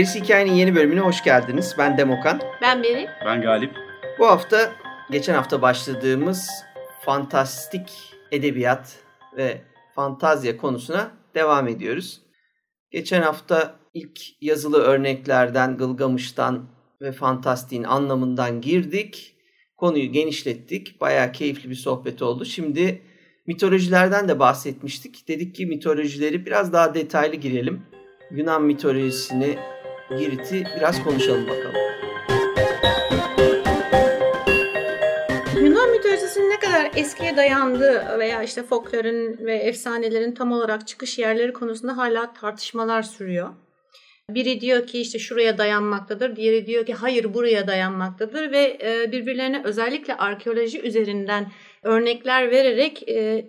Gerisi Hikayenin yeni bölümüne hoş geldiniz. Ben Demokan. Ben Beri. Ben Galip. Bu hafta geçen hafta başladığımız fantastik edebiyat ve fantazya konusuna devam ediyoruz. Geçen hafta ilk yazılı örneklerden, Gılgamış'tan ve fantastiğin anlamından girdik. Konuyu genişlettik. Bayağı keyifli bir sohbet oldu. Şimdi mitolojilerden de bahsetmiştik. Dedik ki mitolojileri biraz daha detaylı girelim. Yunan mitolojisini, Girit'i biraz konuşalım bakalım. Yunan mitolojisinin ne kadar eskiye dayandığı veya işte folklorun ve efsanelerin tam olarak çıkış yerleri konusunda hala tartışmalar sürüyor. Biri diyor ki işte şuraya dayanmaktadır, diğeri diyor ki hayır buraya dayanmaktadır ve e, birbirlerine özellikle arkeoloji üzerinden örnekler vererek e,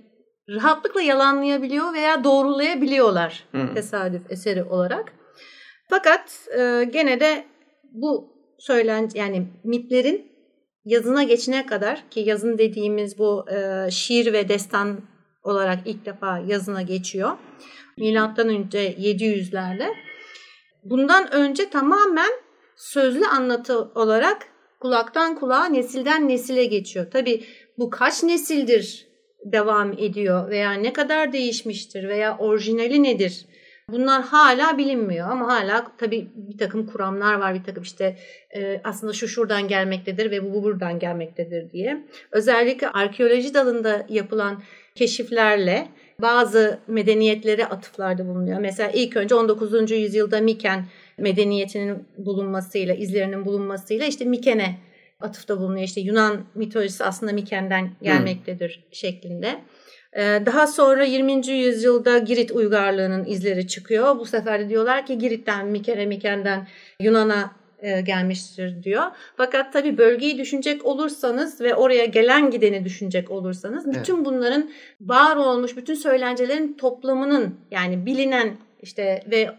rahatlıkla yalanlayabiliyor veya doğrulayabiliyorlar hmm. tesadüf eseri olarak. Fakat e, gene de bu söylen yani mitlerin yazına geçine kadar ki yazın dediğimiz bu e, şiir ve destan olarak ilk defa yazına geçiyor. Milattan önce 700'lerde. Bundan önce tamamen sözlü anlatı olarak kulaktan kulağa, nesilden nesile geçiyor. Tabi bu kaç nesildir devam ediyor veya ne kadar değişmiştir veya orijinali nedir? Bunlar hala bilinmiyor ama hala tabii bir takım kuramlar var, bir takım işte e, aslında şu şuradan gelmektedir ve bu, bu buradan gelmektedir diye. Özellikle arkeoloji dalında yapılan keşiflerle bazı medeniyetlere atıflarda bulunuyor. Mesela ilk önce 19. yüzyılda Miken medeniyetinin bulunmasıyla, izlerinin bulunmasıyla işte Miken'e atıfta bulunuyor. İşte Yunan mitolojisi aslında Miken'den gelmektedir hmm. şeklinde. Ee, daha sonra 20. yüzyılda Girit uygarlığının izleri çıkıyor. Bu sefer de diyorlar ki Girit'ten, Mikene, Miken'den Yunan'a e, gelmiştir diyor. Fakat tabii bölgeyi düşünecek olursanız ve oraya gelen gideni düşünecek olursanız evet. bütün bunların var olmuş bütün söylencelerin toplamının yani bilinen işte ve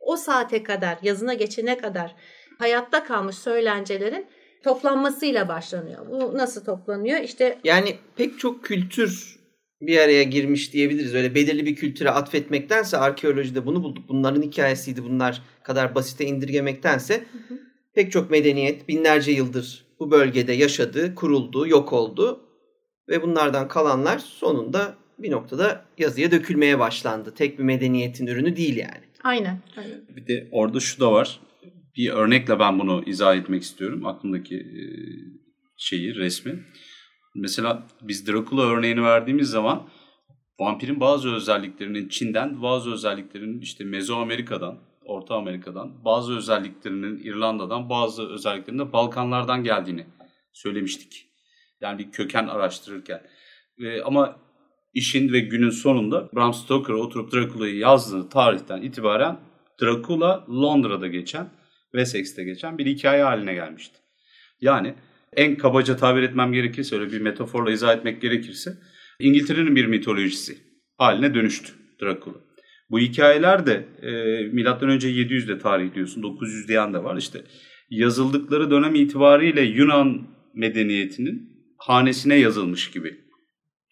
o saate kadar yazına geçene kadar hayatta kalmış söylencelerin toplanmasıyla başlanıyor. Bu nasıl toplanıyor? İşte yani pek çok kültür bir araya girmiş diyebiliriz. Öyle belirli bir kültüre atfetmektense arkeolojide bunu bulduk. Bunların hikayesiydi bunlar kadar basite indirgemektense hı hı. pek çok medeniyet binlerce yıldır bu bölgede yaşadı, kuruldu, yok oldu ve bunlardan kalanlar sonunda bir noktada yazıya dökülmeye başlandı. Tek bir medeniyetin ürünü değil yani. Aynen. aynen. Bir de orada şu da var. Bir örnekle ben bunu izah etmek istiyorum. Aklımdaki şeyi, resmi. Mesela biz Dracula örneğini verdiğimiz zaman vampirin bazı özelliklerinin Çin'den, bazı özelliklerinin işte Mezoamerika'dan, Orta Amerika'dan, bazı özelliklerinin İrlanda'dan, bazı özelliklerinin de Balkanlardan geldiğini söylemiştik. Yani bir köken araştırırken. Ee, ama işin ve günün sonunda Bram Stoker oturup Dracula'yı yazdığı tarihten itibaren Dracula Londra'da geçen, Wessex'te geçen bir hikaye haline gelmişti. Yani en kabaca tabir etmem gerekirse, öyle bir metaforla izah etmek gerekirse İngiltere'nin bir mitolojisi haline dönüştü Dracula. Bu hikayeler de e, milattan önce 700'de tarihliyorsun, 900 diyen de var. İşte yazıldıkları dönem itibariyle Yunan medeniyetinin hanesine yazılmış gibi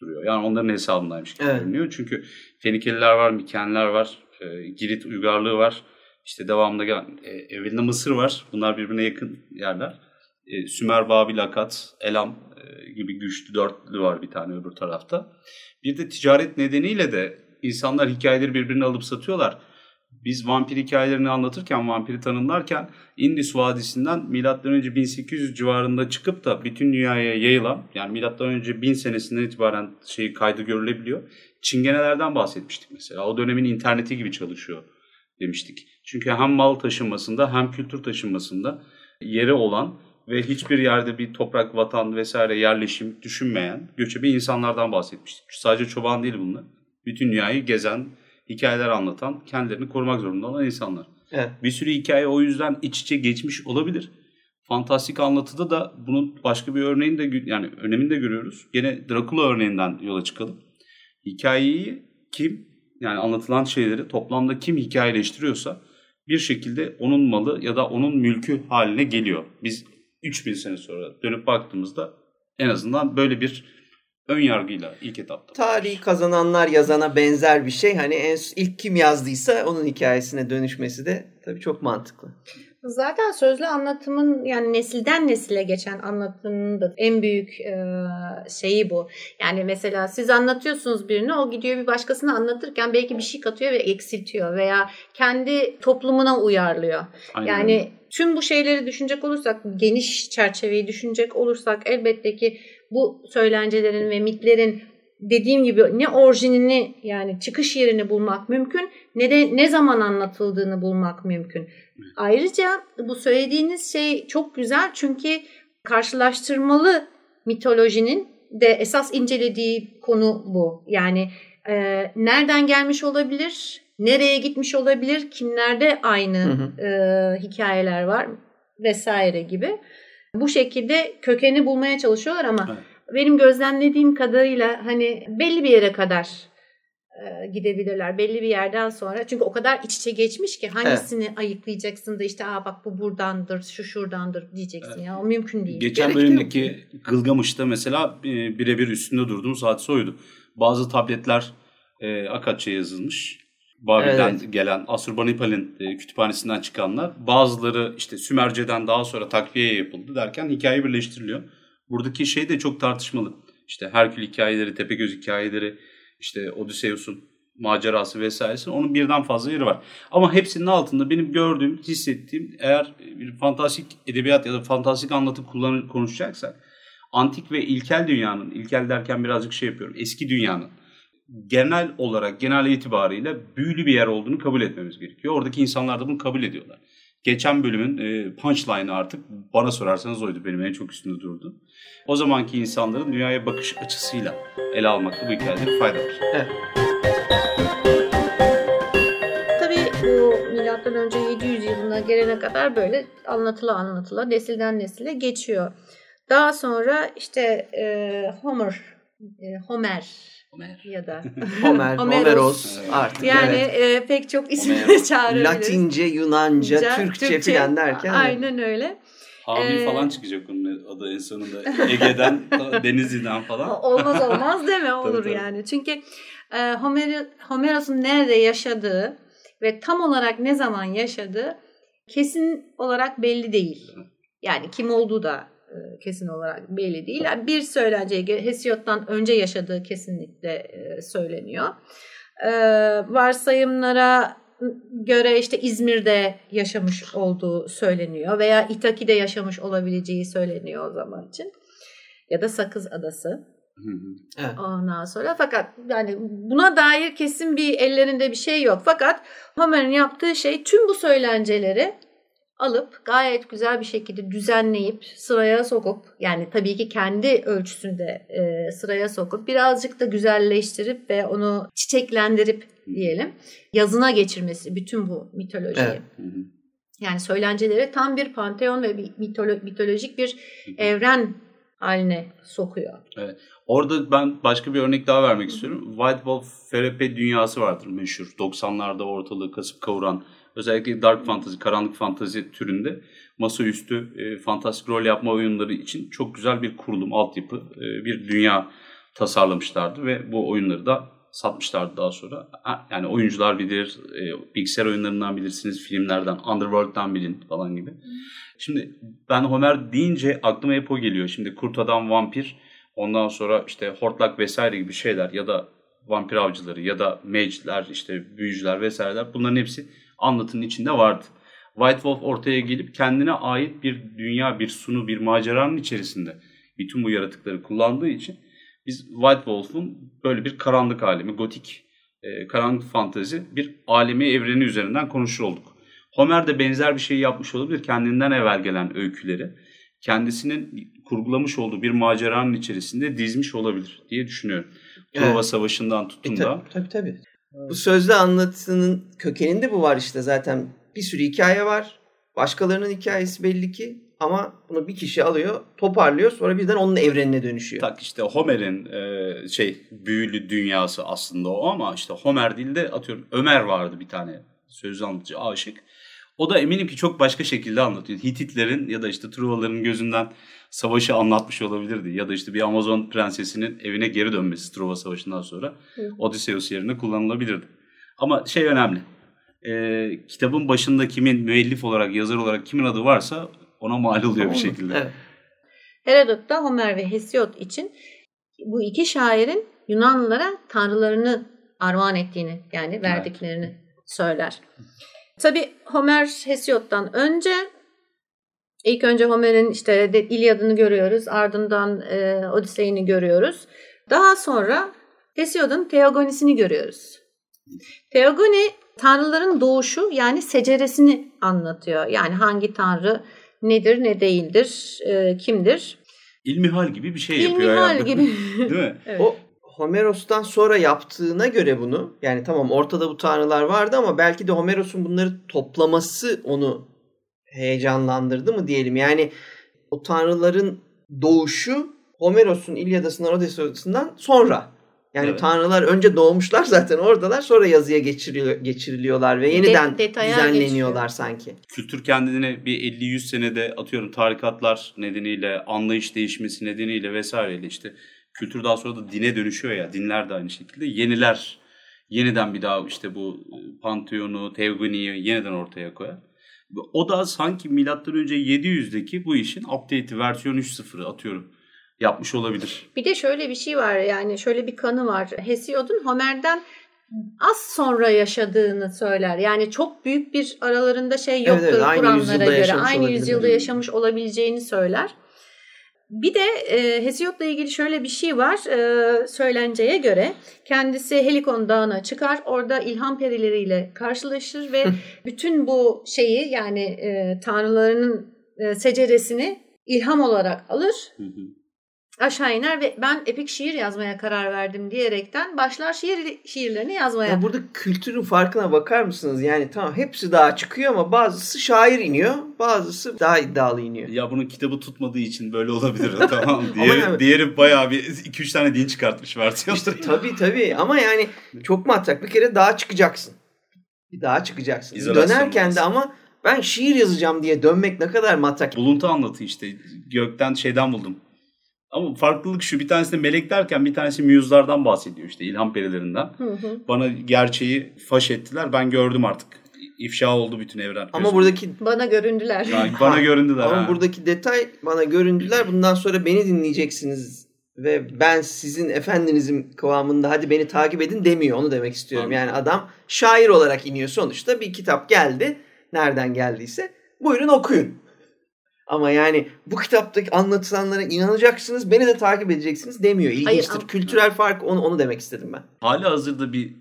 duruyor. Yani onların hesabındaymış gibi evet. görünüyor. Çünkü Fenikeliler var, Mikenler var, e, Girit uygarlığı var. İşte devamında gelen e, evvelinde Mısır var. Bunlar birbirine yakın yerler. E, Sümer, Babil, Akat, Elam e, gibi güçlü dörtlü var bir tane öbür tarafta. Bir de ticaret nedeniyle de insanlar hikayeleri birbirine alıp satıyorlar. Biz vampir hikayelerini anlatırken, vampiri tanımlarken Indus Vadisi'nden M.Ö. 1800 civarında çıkıp da bütün dünyaya yayılan, yani M.Ö. 1000 senesinden itibaren şey kaydı görülebiliyor. Çingenelerden bahsetmiştik mesela. O dönemin interneti gibi çalışıyor demiştik. Çünkü hem mal taşınmasında hem kültür taşınmasında yeri olan ve hiçbir yerde bir toprak, vatan vesaire yerleşim düşünmeyen göçebe insanlardan bahsetmiştik. Sadece çoban değil bunlar. Bütün dünyayı gezen, hikayeler anlatan, kendilerini korumak zorunda olan insanlar. Evet. Bir sürü hikaye o yüzden iç içe geçmiş olabilir. Fantastik anlatıda da bunun başka bir örneğini de yani önemini de görüyoruz. Gene Dracula örneğinden yola çıkalım. Hikayeyi kim yani anlatılan şeyleri toplamda kim hikayeleştiriyorsa bir şekilde onun malı ya da onun mülkü haline geliyor. Biz 3000 sene sonra dönüp baktığımızda en azından böyle bir ön yargıyla ilk etapta. Tarihi kazananlar yazana benzer bir şey. Hani en ilk kim yazdıysa onun hikayesine dönüşmesi de tabii çok mantıklı. Zaten sözlü anlatımın yani nesilden nesile geçen anlatımın da en büyük e, şeyi bu. Yani mesela siz anlatıyorsunuz birini o gidiyor bir başkasına anlatırken belki bir şey katıyor ve eksiltiyor veya kendi toplumuna uyarlıyor. Aynen. Yani tüm bu şeyleri düşünecek olursak geniş çerçeveyi düşünecek olursak elbette ki bu söylencelerin ve mitlerin dediğim gibi ne orijinini yani çıkış yerini bulmak mümkün ne de ne zaman anlatıldığını bulmak mümkün. Ayrıca bu söylediğiniz şey çok güzel çünkü karşılaştırmalı mitolojinin de esas incelediği konu bu. Yani e, nereden gelmiş olabilir, nereye gitmiş olabilir, kimlerde aynı Hı hı. e, hikayeler var vesaire gibi. Bu şekilde kökeni bulmaya çalışıyorlar ama Evet. benim gözlemlediğim kadarıyla hani belli bir yere kadar e, gidebilirler. Belli bir yerden sonra. Çünkü o kadar iç içe geçmiş ki hangisini ayıklayacaksın da işte Aa bak bu buradandır, şu şuradandır diyeceksin Evet. ya. O mümkün değil. Geçen Gerek bölümdeki Gılgamış'ta mesela e, birebir üstünde durduğumuz hadise oydu. Bazı tabletler e, Akatça yazılmış. Babil'den Evet. gelen Asurbanipal'in e, kütüphanesinden çıkanlar. Bazıları işte Sümerce'den daha sonra takviye yapıldı derken hikaye birleştiriliyor. Buradaki şey de çok tartışmalı. İşte Herkül hikayeleri, Tepegöz hikayeleri, işte Odysseus'un macerası vesairesi onun birden fazla yeri var. Ama hepsinin altında benim gördüğüm, hissettiğim eğer bir fantastik edebiyat ya da fantastik anlatı kullanır, konuşacaksak antik ve ilkel dünyanın, ilkel derken birazcık şey yapıyorum, eski dünyanın genel olarak, genel itibariyle büyülü bir yer olduğunu kabul etmemiz gerekiyor. Oradaki insanlar da bunu kabul ediyorlar. Geçen bölümün e, punchline'ı artık bana sorarsanız oydu. Benim en çok üstünde durdu. O zamanki insanların dünyaya bakış açısıyla ele almakta bu hikayede fayda var. Evet. Tabii bu milattan önce 700 yılına gelene kadar böyle anlatıla anlatıla nesilden nesile geçiyor. Daha sonra işte e, Homer, e, Homer ya da Homer, Homeros. Homeros Evet. artık. yani evet. e, pek çok isimle çağırabiliriz. Latince, Yunanca, Ca- Türkçe, filan derken. Aynen öyle. Hamil Ee, falan çıkacak onun adı en sonunda. Ege'den, Denizli'den falan. Olmaz olmaz deme olur tabii. yani. Çünkü e, Homer, Homeros'un nerede yaşadığı ve tam olarak ne zaman yaşadığı kesin olarak belli değil. Yani kim olduğu da kesin olarak belli değil. Yani bir söylenceye göre Hesiod'dan önce yaşadığı kesinlikle e, söyleniyor. E, varsayımlara göre işte İzmir'de yaşamış olduğu söyleniyor veya İtaki'de yaşamış olabileceği söyleniyor o zaman için. Ya da Sakız Adası. Evet. Ondan sonra fakat yani buna dair kesin bir ellerinde bir şey yok. Fakat Homer'in yaptığı şey tüm bu söylenceleri alıp gayet güzel bir şekilde düzenleyip sıraya sokup yani tabii ki kendi ölçüsünde e, sıraya sokup birazcık da güzelleştirip ve onu çiçeklendirip diyelim yazına geçirmesi bütün bu mitolojiyi. Evet. Yani söylenceleri tam bir panteon ve bir mitolo- mitolojik bir evren haline sokuyor. Orada ben başka bir örnek daha vermek istiyorum. White Wolf FRP dünyası vardır meşhur. 90'larda ortalığı kasıp kavuran özellikle dark fantasy, karanlık fantasy türünde masaüstü e, fantastik rol yapma oyunları için çok güzel bir kurulum, altyapı, e, bir dünya tasarlamışlardı ve bu oyunları da satmışlardı daha sonra. Yani oyuncular bilir, e, bilgisayar oyunlarından bilirsiniz, filmlerden, Underworld'dan bilin falan gibi. Şimdi ben Homer deyince aklıma hep o geliyor. Şimdi Kurt Adam, Vampir, ondan sonra işte Hortlak vesaire gibi şeyler ya da vampir avcıları ya da mage'ler, işte büyücüler vesaireler bunların hepsi anlatının içinde vardı. White Wolf ortaya gelip kendine ait bir dünya, bir sunu, bir maceranın içerisinde bütün bu yaratıkları kullandığı için biz White Wolf'un böyle bir karanlık alemi, gotik, e, karanlık fantezi bir alemi evreni üzerinden konuşur olduk. Homer de benzer bir şey yapmış olabilir. Kendinden evvel gelen öyküleri kendisinin kurgulamış olduğu bir maceranın içerisinde dizmiş olabilir diye düşünüyorum. Truva Evet. Savaşı'ndan E, tutun da. tabii, tabii Bu sözlü anlatının kökeninde bu var işte zaten. Bir sürü hikaye var. Başkalarının hikayesi belli ki. Ama bunu bir kişi alıyor, toparlıyor. Sonra birden onun evrenine dönüşüyor. Tak işte Homer'in e, şey büyülü dünyası aslında o ama işte Homer değil de atıyorum Ömer vardı bir tane sözlü anlatıcı aşık. O da eminim ki çok başka şekilde anlatıyor. Hititlerin ya da işte Truvaların gözünden savaşı anlatmış olabilirdi. Ya da işte bir Amazon prensesinin evine geri dönmesi Truva Savaşı'ndan sonra Odysseus yerine kullanılabilirdi. Ama şey önemli. E, kitabın başında kimin müellif olarak, yazar olarak kimin adı varsa ona mal oluyor bir şekilde. Evet. Herodot da Homer ve Hesiod için bu iki şairin Yunanlılara tanrılarını armağan ettiğini yani verdiklerini söyler. Tabi Homer Hesiod'dan önce ilk önce Homer'in işte İlyadını görüyoruz ardından e, Odisey'ini görüyoruz. Daha sonra Hesiod'un Teogonisini görüyoruz. Teogoni tanrıların doğuşu yani seceresini anlatıyor. Yani hangi tanrı nedir ne değildir, e, kimdir? İlmihal gibi bir şey yapıyor. İlmihal gibi. Değil mi? Evet. O Homeros'tan sonra yaptığına göre bunu yani tamam ortada bu tanrılar vardı ama belki de Homeros'un bunları toplaması onu heyecanlandırdı mı diyelim. Yani o tanrıların doğuşu Homeros'un İlyadası'ndan Odysseus'undan sonra. Yani Evet. tanrılar önce doğmuşlar zaten oradalar sonra yazıya geçiriliyor, geçiriliyorlar ve yeniden detaya düzenleniyorlar geçiyor. sanki. Kültür kendini bir 50-100 senede atıyorum tarikatlar nedeniyle, anlayış değişmesi nedeniyle vesaireyle işte kültür daha sonra da dine dönüşüyor ya. Dinler de aynı şekilde. Yeniler yeniden bir daha işte bu e, Pantheon'u, Teogoni'yi yeniden ortaya koyar. O da sanki milattan önce 700'deki bu işin update'i versiyon 3.0'ı atıyorum yapmış olabilir. Bir de şöyle bir şey var yani şöyle bir kanı var. Hesiod'un Homer'den az sonra yaşadığını söyler. Yani çok büyük bir aralarında şey yoktur evet, aynı Kur'anlara göre. Aynı yüzyılda yaşamış olabileceğini söyler. Bir de e, Hesiod'la ilgili şöyle bir şey var e, söylenceye göre. Kendisi Helikon Dağı'na çıkar. Orada ilham perileriyle karşılaşır ve bütün bu şeyi yani e, tanrılarının e, seceresini ilham olarak alır. Aşağı iner ve ben epik şiir yazmaya karar verdim diyerekten başlar şiir şiirlerini yazmaya. Ya burada kültürün farkına bakar mısınız? Yani tamam hepsi daha çıkıyor ama bazısı şair iniyor, bazısı daha iddialı iniyor. Ya bunun kitabı tutmadığı için böyle olabilir tamam. Ama Diğeri, yani- diğeri bayağı bir 2-3 tane din çıkartmış versiyon. İşte tabii tabii ama yani çok matrak. Bir kere dağa çıkacaksın. Bir dağa çıkacaksın. İzolasyon Dönerken de ama ben şiir yazacağım diye dönmek ne kadar matrak. Buluntu anlatı işte. Gökten şeyden buldum. Ama farklılık şu bir tanesinde melek derken bir tanesi müyüzlardan bahsediyor işte ilham perilerinden. Hı hı. Bana gerçeği faş ettiler ben gördüm artık. İfşa oldu bütün evren. Ama Gözüm- buradaki buradaki Bana göründüler. Yani bana Ha, göründüler. ama ha. buradaki detay bana göründüler. Bundan sonra beni dinleyeceksiniz ve ben sizin efendinizim kıvamında hadi beni takip edin demiyor. Onu demek istiyorum. Anladım. Yani adam şair olarak iniyor sonuçta. Bir kitap geldi. Nereden geldiyse. Buyurun okuyun. Ama yani bu kitaptaki anlatılanlara inanacaksınız, beni de takip edeceksiniz demiyor. İlginçtir. Kültürel fark onu onu demek istedim ben. Hali hazırda bir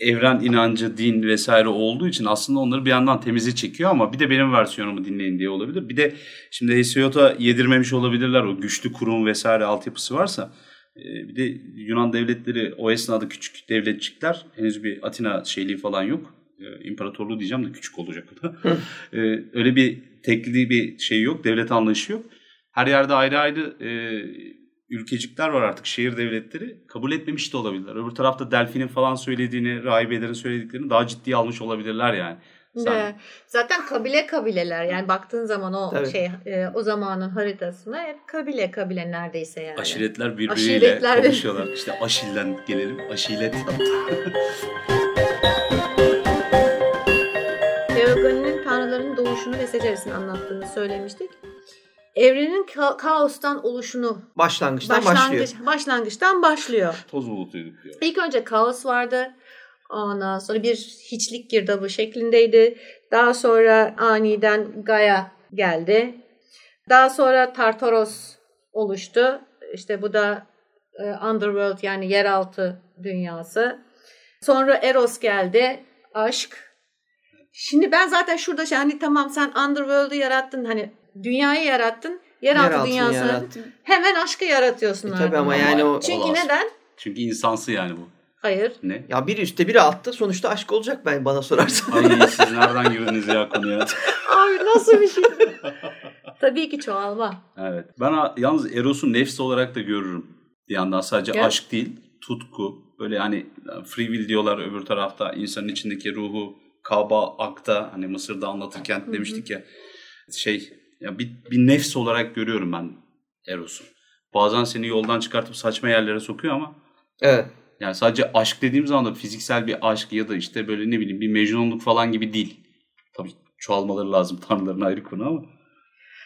evren inancı, din vesaire olduğu için aslında onları bir yandan temize çekiyor ama bir de benim versiyonumu dinleyin diye olabilir. Bir de şimdi Hesiod'a yedirmemiş olabilirler o güçlü kurum vesaire altyapısı varsa. Ee, Bir de Yunan devletleri o esnada küçük devletçikler henüz bir Atina şeyliği falan yok. Ee, İmparatorluğu diyeceğim de küçük olacak o da. Ee, Öyle bir tekli bir şey yok, devlet anlayışı yok. Her yerde ayrı ayrı e, ülkecikler var artık şehir devletleri kabul etmemiş de olabilirler. Öbür tarafta Delphi'nin falan söylediğini, rahibelerin söylediklerini daha ciddiye almış olabilirler yani. Sen- Zaten kabile kabileler yani baktığın zaman o Tabii. şey e, o zamanın haritasına hep kabile kabile neredeyse yani. Aşiretler birbiriyle Aşiretler. konuşuyorlar. İşte Aşil'den gelelim. Aşilet. doğuşunu ve seceresini anlattığını söylemiştik. Evrenin ka- kaostan oluşunu Başlangıçtan başlangıç, başlıyor. başlangıçtan başlıyor. Toz bulutuyduk diyor. İlk önce kaos vardı. Ondan sonra bir hiçlik girdabı şeklindeydi. Daha sonra aniden Gaia geldi. Daha sonra Tartaros oluştu. İşte bu da e, Underworld yani yeraltı dünyası. Sonra Eros geldi. Aşk. Şimdi ben zaten şurada şey hani tamam sen Underworld'u yarattın hani dünyayı yarattın. Yeraltı, Yeraltını dünyasını yarattın. hemen aşkı yaratıyorsun. E tabii ama yani o Çünkü Olmaz. neden? Çünkü insansı yani bu. Hayır. Ne? ya biri üstte biri altta sonuçta aşk olacak ben bana sorarsan. Ay siz nereden girdiniz ya konuya? Ay nasıl bir şey? Tabii ki çoğalma. Evet. Ben yalnız Eros'u nefs olarak da görürüm. Bir yandan sadece Ya. aşk değil, tutku. Böyle hani free will diyorlar öbür tarafta insanın içindeki ruhu Kaba Ak'ta hani Mısır'da anlatırken demiştik ya şey ya bir, bir nefs olarak görüyorum ben Eros'u. Bazen seni yoldan çıkartıp saçma yerlere sokuyor ama Evet. yani sadece aşk dediğim zaman da fiziksel bir aşk ya da işte böyle ne bileyim bir mecnunluk falan gibi değil. Tabii çoğalmaları lazım tanrıların ayrı konu ama.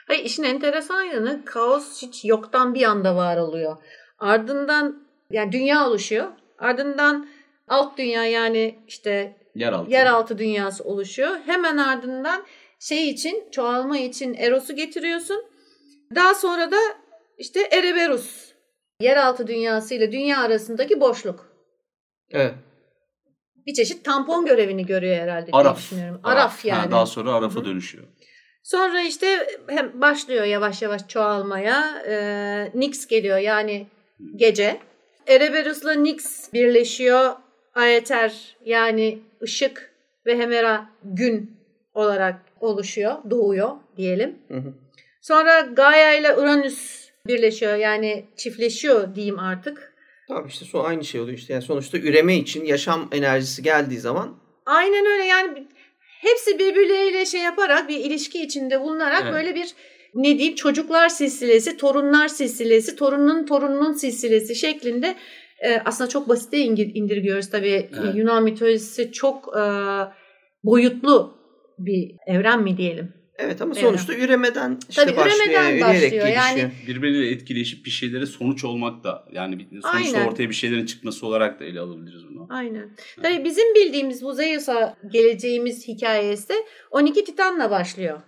Hayır işin enteresan yanı kaos hiç yoktan bir anda var oluyor. Ardından yani dünya oluşuyor. Ardından alt dünya yani işte Yeraltı. yeraltı dünyası oluşuyor. Hemen ardından şey için çoğalma için Eros'u getiriyorsun. Daha sonra da işte Ereberus yeraltı dünyası ile dünya arasındaki boşluk. Evet. Bir çeşit tampon görevini görüyor herhalde Araf. düşünüyorum. Araf, Ha, yani. daha sonra Araf'a hı. dönüşüyor. Sonra işte hem başlıyor yavaş yavaş çoğalmaya. Ee, Nix geliyor yani gece. Ereberus'la Nix birleşiyor. Aether yani ışık ve Hemera gün olarak oluşuyor, doğuyor diyelim. Hı hı. Sonra Gaia ile Uranüs birleşiyor yani çiftleşiyor diyeyim artık. Tamam işte son aynı şey oluyor işte. Yani sonuçta üreme için yaşam enerjisi geldiği zaman Aynen öyle yani hepsi birbirleriyle şey yaparak bir ilişki içinde bulunarak Evet. böyle bir ne diyeyim çocuklar silsilesi, torunlar silsilesi, torunun torununun silsilesi şeklinde e, aslında çok basite indir- indirgiyoruz tabii. Evet. Yunan mitolojisi çok e, boyutlu bir evren mi diyelim? evet ama Evet. sonuçta üremeden işte Tabii başlıyor. üremeden başlıyor. gelişiyor. Yani Birbiriyle etkileşip bir şeylere sonuç olmak da yani sonuçta Aynen. ortaya bir şeylerin çıkması olarak da ele alabiliriz bunu. Aynen. Tabii bizim bildiğimiz bu Zeus'a geleceğimiz hikayesi 12 Titan'la başlıyor.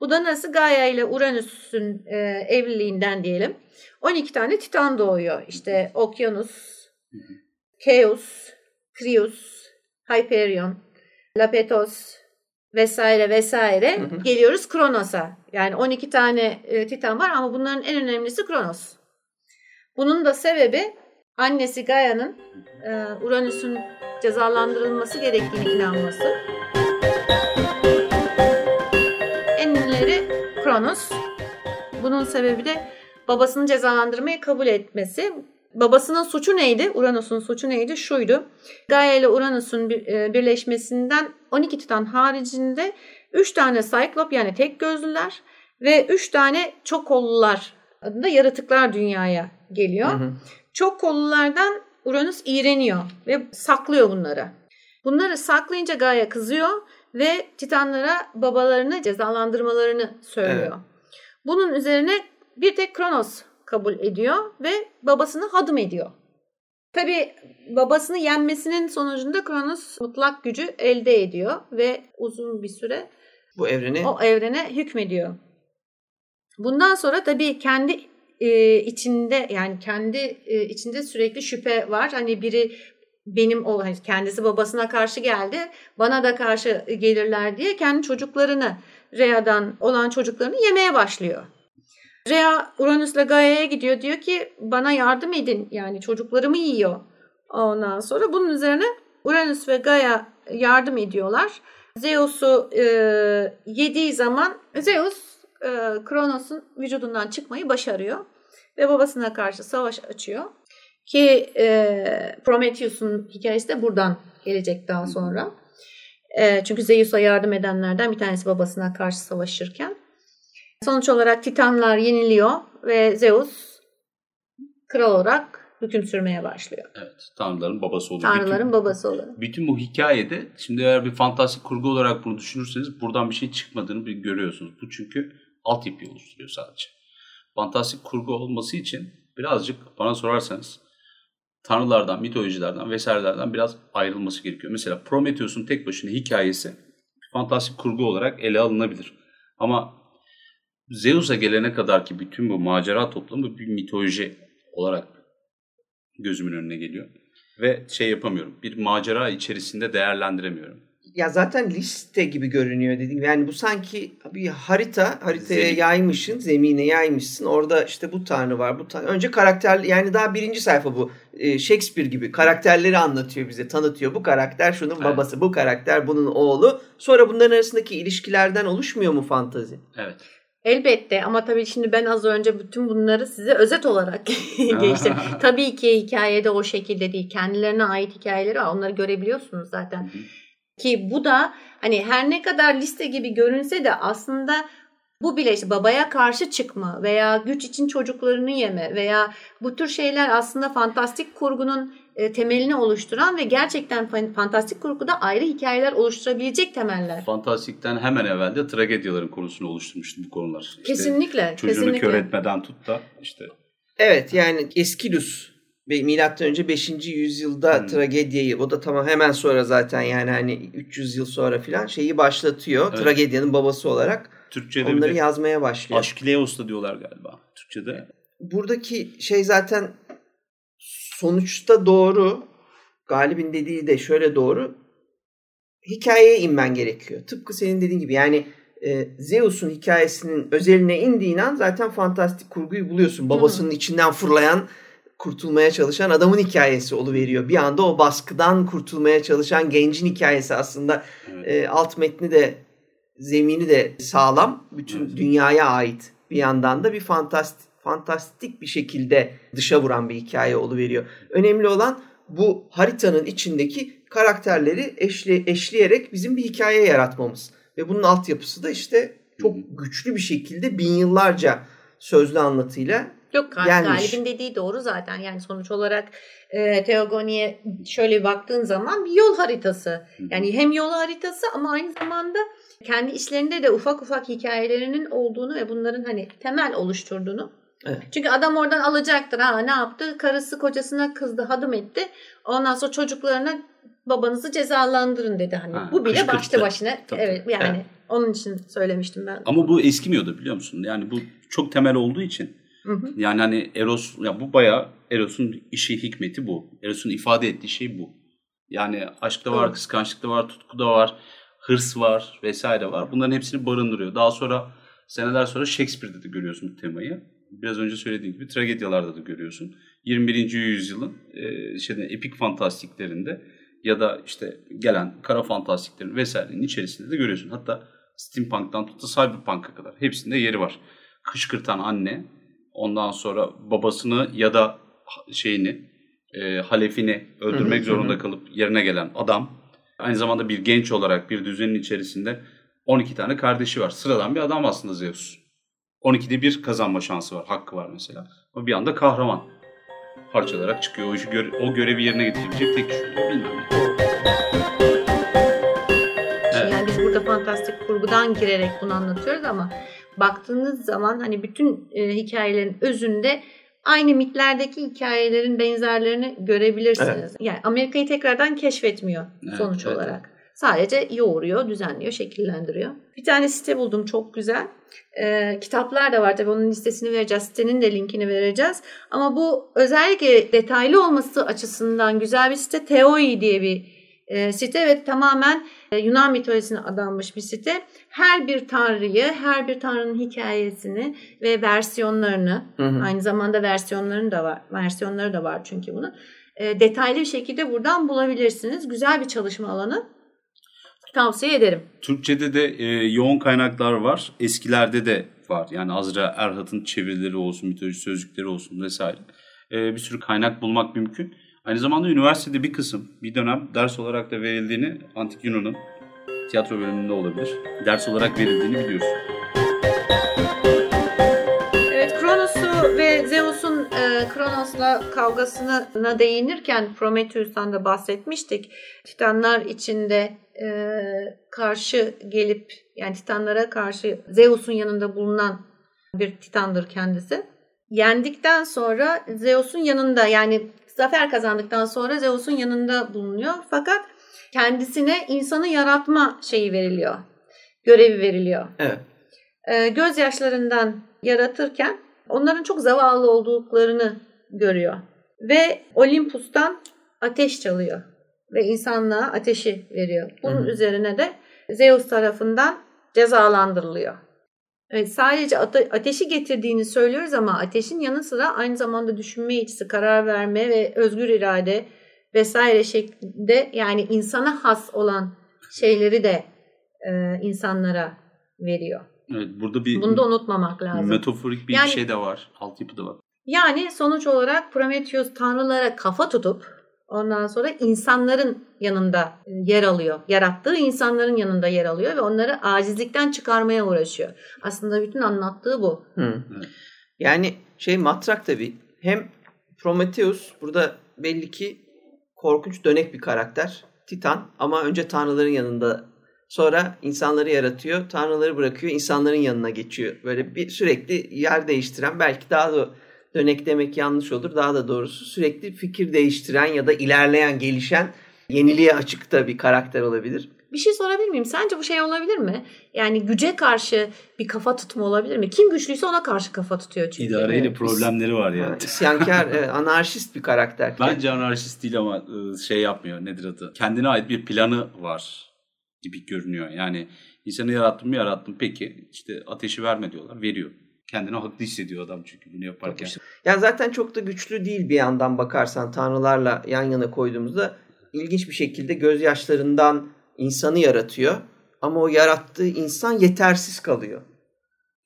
Bu da nasıl Gaia ile Uranüs'ün e, evliliğinden diyelim. 12 tane Titan doğuyor. İşte Okyanus, Chaos, Krius, Hyperion, Lapetos vesaire vesaire Hı hı. geliyoruz Kronos'a. Yani 12 tane e, Titan var ama bunların en önemlisi Kronos. Bunun da sebebi annesi Gaia'nın e, Uranüs'ün cezalandırılması gerektiğine inanması. En ünlüleri Kronos. Bunun sebebi de babasını cezalandırmayı kabul etmesi. Babasının suçu neydi? Uranüs'ün suçu neydi? Şuydu. Gaia ile Uranüs'ün bir- e, birleşmesinden 12 Titan haricinde 3 tane Cyclop yani tek gözlüler ve 3 tane çok kollular adında yaratıklar dünyaya geliyor. Hı hı. Çok kollulardan Uranüs iğreniyor ve saklıyor bunları. Bunları saklayınca Gaia kızıyor ve Titanlara babalarını cezalandırmalarını söylüyor. Bunun üzerine bir tek Kronos kabul ediyor ve babasını hadım ediyor. Tabi babasını yenmesinin sonucunda Kronos mutlak gücü elde ediyor ve uzun bir süre Bu evreni o evrene hükmediyor. Bundan sonra tabii kendi e, içinde yani kendi e, içinde sürekli şüphe var. Hani biri benim o hani kendisi babasına karşı geldi, bana da karşı gelirler diye kendi çocuklarını Rhea'dan olan çocuklarını yemeye başlıyor. Rhea Uranüs'le Gaia'ya gidiyor diyor ki bana yardım edin yani çocuklarımı yiyor. Ondan sonra bunun üzerine Uranüs ve Gaia yardım ediyorlar. Zeus'u e, yediği zaman Zeus e, Kronos'un vücudundan çıkmayı başarıyor ve babasına karşı savaş açıyor. Ki e, Prometheus'un hikayesi de buradan gelecek daha sonra. E, çünkü Zeus'a yardım edenlerden bir tanesi babasına karşı savaşırken. Sonuç olarak Titanlar yeniliyor ve Zeus kral olarak hüküm sürmeye başlıyor. Evet. Tanrıların babası oluyor. Tanrıların bütün, babası olarak. bütün bu hikayede şimdi eğer bir fantastik kurgu olarak bunu düşünürseniz buradan bir şey çıkmadığını bir görüyorsunuz. Bu çünkü altyapıyı oluşturuyor sadece. Fantastik kurgu olması için birazcık bana sorarsanız tanrılardan, mitolojilerden vesairelerden biraz ayrılması gerekiyor. Mesela Prometheus'un tek başına hikayesi fantastik kurgu olarak ele alınabilir. Ama Zeus'a gelene kadar ki bütün bu macera toplamı bir mitoloji olarak gözümün önüne geliyor. Ve şey yapamıyorum. Bir macera içerisinde değerlendiremiyorum. ya zaten liste gibi görünüyor dediğim. Yani bu sanki bir harita, haritaya Zemin. yaymışsın, zemine yaymışsın. Orada işte bu tanrı var, bu tanrı. Önce karakter yani daha birinci sayfa bu. Ee, Shakespeare gibi karakterleri anlatıyor bize, tanıtıyor. Bu karakter şunun Evet. babası, bu karakter bunun oğlu. Sonra bunların arasındaki ilişkilerden oluşmuyor mu fantazi? Evet. Elbette ama tabii şimdi ben az önce bütün bunları size özet olarak geçtim. tabii ki hikayede o şekilde değil. Kendilerine ait hikayeleri var. Onları görebiliyorsunuz zaten. Ki bu da hani her ne kadar liste gibi görünse de aslında bu bile işte babaya karşı çıkma veya güç için çocuklarını yeme veya bu tür şeyler aslında fantastik kurgunun e, temelini oluşturan ve gerçekten fantastik kurguda ayrı hikayeler oluşturabilecek temeller. Fantastikten hemen evvel de tragedyaların konusunu oluşturmuştu bu konular. İşte kesinlikle. Çocuğunu kesinlikle. kör etmeden tut da işte. Evet yani Eskilus ve milattan önce 5. yüzyılda hmm. tragediyi o da tamam hemen sonra zaten yani hani 300 yıl sonra filan şeyi başlatıyor. Evet. Tragedyanın babası olarak. Türkçe'de onları yazmaya başlıyor. Aşkileos da diyorlar galiba Türkçe'de. Buradaki şey zaten sonuçta doğru. Galib'in dediği de şöyle doğru. Hikayeye inmen gerekiyor. Tıpkı senin dediğin gibi yani e, Zeus'un hikayesinin özeline indiğin an zaten fantastik kurguyu buluyorsun. Babasının Hı. içinden fırlayan kurtulmaya çalışan adamın hikayesi veriyor. Bir anda o baskıdan kurtulmaya çalışan gencin hikayesi aslında evet. e, alt metni de zemini de sağlam. Bütün evet. dünyaya ait bir yandan da bir fantastik fantastik bir şekilde dışa vuran bir hikaye veriyor. Önemli olan bu haritanın içindeki karakterleri eşli, eşleyerek bizim bir hikaye yaratmamız. Ve bunun altyapısı da işte çok güçlü bir şekilde bin yıllarca sözlü anlatıyla Yok gelmiş. Galip'in dediği doğru zaten. Yani sonuç olarak e, Teogoni'ye şöyle baktığın zaman bir yol haritası. Yani hem yol haritası ama aynı zamanda kendi işlerinde de ufak ufak hikayelerinin olduğunu ve bunların hani temel oluşturduğunu Evet. Çünkü adam oradan alacaktır. Ha ne yaptı? Karısı kocasına kızdı, hadım etti. Ondan sonra çocuklarına babanızı cezalandırın dedi hani. Ha, bu bile kışkırttı. başlı başına Tabii. evet yani evet. onun için söylemiştim ben. Ama bu eskimiyordu biliyor musun? Yani bu çok temel olduğu için. Hı hı. Yani hani Eros ya bu bayağı Eros'un işi hikmeti bu. Eros'un ifade ettiği şey bu. Yani aşkta var, kıskançlıkta var, tutkuda var, hırs var vesaire var. Bunların hepsini barındırıyor. Daha sonra seneler sonra Shakespeare'de de görüyorsun bu temayı biraz önce söylediğim gibi tragedyalarda da görüyorsun. 21. yüzyılın e, şeyde, epik fantastiklerinde ya da işte gelen kara fantastiklerin vesairenin içerisinde de görüyorsun. Hatta steampunk'tan tut da cyberpunk'a kadar hepsinde yeri var. Kışkırtan anne, ondan sonra babasını ya da şeyini, e, halefini öldürmek zorunda kalıp yerine gelen adam. Aynı zamanda bir genç olarak bir düzenin içerisinde 12 tane kardeşi var. Sıradan bir adam aslında Zeus. 12'de bir kazanma şansı var, hakkı var mesela. Ama bir anda kahraman parçalarak çıkıyor. O, işi göre, o görevi yerine getirebilecek tek kişi bilmem Evet. Yani biz burada fantastik kurgudan girerek bunu anlatıyoruz ama baktığınız zaman hani bütün e, hikayelerin özünde aynı mitlerdeki hikayelerin benzerlerini görebilirsiniz. Evet. Yani Amerika'yı tekrardan keşfetmiyor evet, sonuç evet. olarak. Sadece yoğuruyor, düzenliyor, şekillendiriyor. Bir tane site buldum çok güzel. Ee, kitaplar da var tabii onun listesini vereceğiz. Sitenin de linkini vereceğiz. Ama bu özellikle detaylı olması açısından güzel bir site. Teoi diye bir e, site ve tamamen e, Yunan mitolojisine adanmış bir site. Her bir tanrıyı, her bir tanrının hikayesini ve versiyonlarını, hı hı. aynı zamanda versiyonların da var. Versiyonları da var çünkü bunun. E, detaylı bir şekilde buradan bulabilirsiniz. Güzel bir çalışma alanı. Tavsiye ederim. Türkçe'de de e, yoğun kaynaklar var. Eskilerde de var. Yani Azra Erhat'ın çevirileri olsun, mitoloji sözlükleri olsun vesaire. E, bir sürü kaynak bulmak mümkün. Aynı zamanda üniversitede bir kısım, bir dönem ders olarak da verildiğini Antik Yunan'ın tiyatro bölümünde olabilir. Ders olarak verildiğini biliyorsun. E, Kronos'la kavgasına değinirken Prometheus'tan da bahsetmiştik. Titanlar içinde e, karşı gelip yani Titanlara karşı Zeus'un yanında bulunan bir Titandır kendisi. Yendikten sonra Zeus'un yanında yani zafer kazandıktan sonra Zeus'un yanında bulunuyor. Fakat kendisine insanı yaratma şeyi veriliyor. Görevi veriliyor. Evet. E, gözyaşlarından yaratırken onların çok zavallı olduklarını görüyor. Ve Olympus'tan ateş çalıyor ve insanlığa ateşi veriyor. Bunun Hı-hı. üzerine de Zeus tarafından cezalandırılıyor. Evet, sadece ate- ateşi getirdiğini söylüyoruz ama ateşin yanı sıra aynı zamanda düşünme yetisi, karar verme ve özgür irade vesaire şeklinde yani insana has olan şeyleri de e, insanlara veriyor. Evet, burada bir Bunu da unutmamak lazım. Metaforik bir şey de var, altyapı da var. Yani sonuç olarak Prometheus tanrılara kafa tutup Ondan sonra insanların yanında e, yer alıyor. Yarattığı insanların yanında yer alıyor ve onları acizlikten çıkarmaya uğraşıyor. Aslında bütün anlattığı bu. Hı. Yani şey matrak tabii. Hem Prometheus burada belli ki korkunç dönek bir karakter. Titan ama önce tanrıların yanında sonra insanları yaratıyor. Tanrıları bırakıyor insanların yanına geçiyor. Böyle bir sürekli yer değiştiren belki daha da dönek demek yanlış olur. Daha da doğrusu sürekli fikir değiştiren ya da ilerleyen, gelişen, yeniliğe açık da bir karakter olabilir. Bir şey sorabilir miyim? Sence bu şey olabilir mi? Yani güce karşı bir kafa tutma olabilir mi? Kim güçlüyse ona karşı kafa tutuyor çünkü. İdareyle Evet, problemleri var yani. İsyankar, e, anarşist bir karakter. Bence anarşist değil ama e, şey yapmıyor. Nedir adı? Kendine ait bir planı var gibi görünüyor. Yani insanı yarattım mı yarattım. Peki işte ateşi verme diyorlar. Veriyor. Kendini haklı hissediyor adam çünkü bunu yaparken. Ya zaten çok da güçlü değil bir yandan bakarsan tanrılarla yan yana koyduğumuzda ilginç bir şekilde gözyaşlarından insanı yaratıyor. Ama o yarattığı insan yetersiz kalıyor.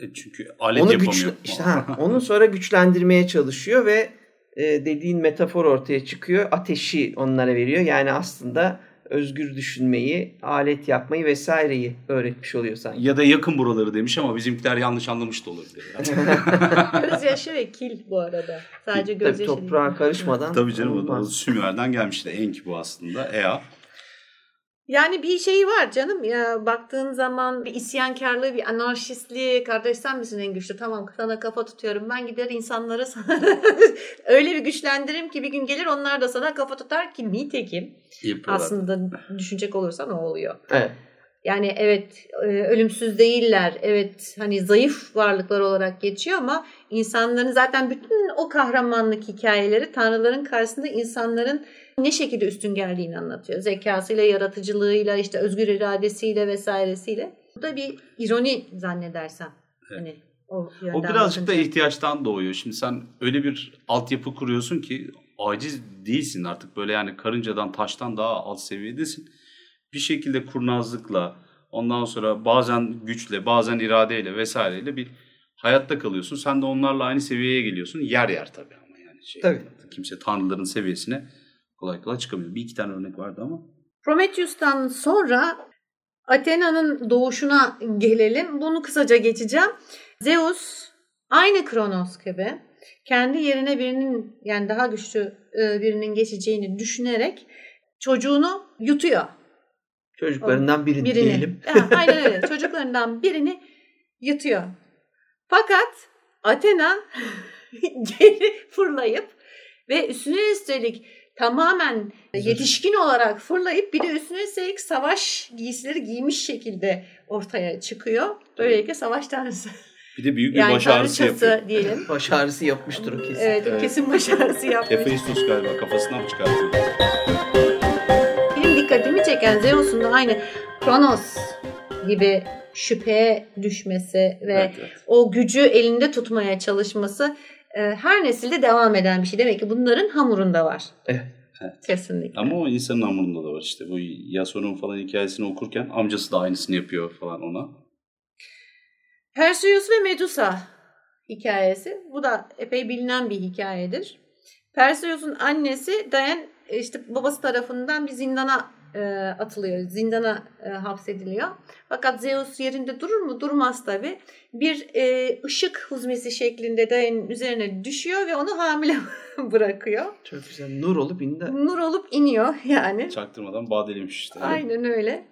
E, Çünkü alet Onu yapamıyor. güçlü, işte ha, onu sonra güçlendirmeye çalışıyor ve e, dediğin metafor ortaya çıkıyor. Ateşi onlara veriyor. Yani aslında özgür düşünmeyi, alet yapmayı vesaireyi öğretmiş oluyor sanki. Ya da yakın buraları demiş ama bizimkiler yanlış anlamış da olabilir. Gözyaşı ve kil bu arada. Sadece Tabii gözyaşı değil. toprağa karışmadan Tabii canım o, o olmaz. Sümer'den gelmişti. Enki bu aslında. Ea. Yani bir şey var canım ya baktığın zaman bir isyankarlığı, bir anarşistliği, kardeş sen misin en güçlü? Tamam sana kafa tutuyorum. Ben gider insanları sana öyle bir güçlendiririm ki bir gün gelir onlar da sana kafa tutar ki nitekim. Yapıyorlar. Aslında düşünecek olursan o oluyor. Evet. Yani evet e, ölümsüz değiller. Evet hani zayıf varlıklar olarak geçiyor ama insanların zaten bütün o kahramanlık hikayeleri tanrıların karşısında insanların ne şekilde üstün geldiğini anlatıyor. Zekasıyla, yaratıcılığıyla, işte özgür iradesiyle vesairesiyle. Bu da bir ironi zannedersem. Evet. Hani o, O birazcık da ihtiyaçtan doğuyor. Şimdi sen öyle bir altyapı kuruyorsun ki aciz değilsin artık. Böyle yani karıncadan, taştan daha alt seviyedesin. Bir şekilde kurnazlıkla, ondan sonra bazen güçle, bazen iradeyle vesaireyle bir hayatta kalıyorsun. Sen de onlarla aynı seviyeye geliyorsun. Yer yer tabii ama yani. Şey, Tabii. Kimse tanrıların seviyesine kolay kolay çıkamıyor. Bir iki tane örnek vardı ama. Prometheus'tan sonra Athena'nın doğuşuna gelelim. Bunu kısaca geçeceğim. Zeus aynı Kronos gibi kendi yerine birinin yani daha güçlü e, birinin geçeceğini düşünerek çocuğunu yutuyor. Çocuklarından birini, Birini. diyelim. Ha, aynen öyle. Çocuklarından birini yutuyor. Fakat Athena geri fırlayıp ve üstüne üstelik tamamen yetişkin olarak fırlayıp bir de üstüne üstelik savaş giysileri giymiş şekilde ortaya çıkıyor. Böylelikle savaş tanrısı. Bir de büyük bir Yani baş ağrısı yapıyor. diyelim. Baş ağrısı yapmıştır o kesin. Evet, Evet. kesin baş ağrısı yapmış. Hephaistos galiba kafasından mı çıkartıyor? Benim dikkatimi çeken Zeus'un da aynı Kronos gibi şüpheye düşmesi ve Evet, evet. o gücü elinde tutmaya çalışması her nesilde devam eden bir şey. Demek ki bunların hamurunda var. Evet. Evet. Kesinlikle. Ama o insanın hamurunda da var işte. Bu Yasuo'nun falan hikayesini okurken amcası da aynısını yapıyor falan ona. Perseus ve Medusa hikayesi. Bu da epey bilinen bir hikayedir. Perseus'un annesi Diane e, işte babası tarafından bir zindana e, atılıyor. Zindana e, hapsediliyor. Fakat Zeus yerinde durur mu? Durmaz tabi. Bir e, ışık huzmesi şeklinde Diane'in üzerine düşüyor ve onu hamile bırakıyor. Çok güzel. Nur olup indi. Nur olup iniyor yani. Çaktırmadan badelemiş işte. Aynen öyle.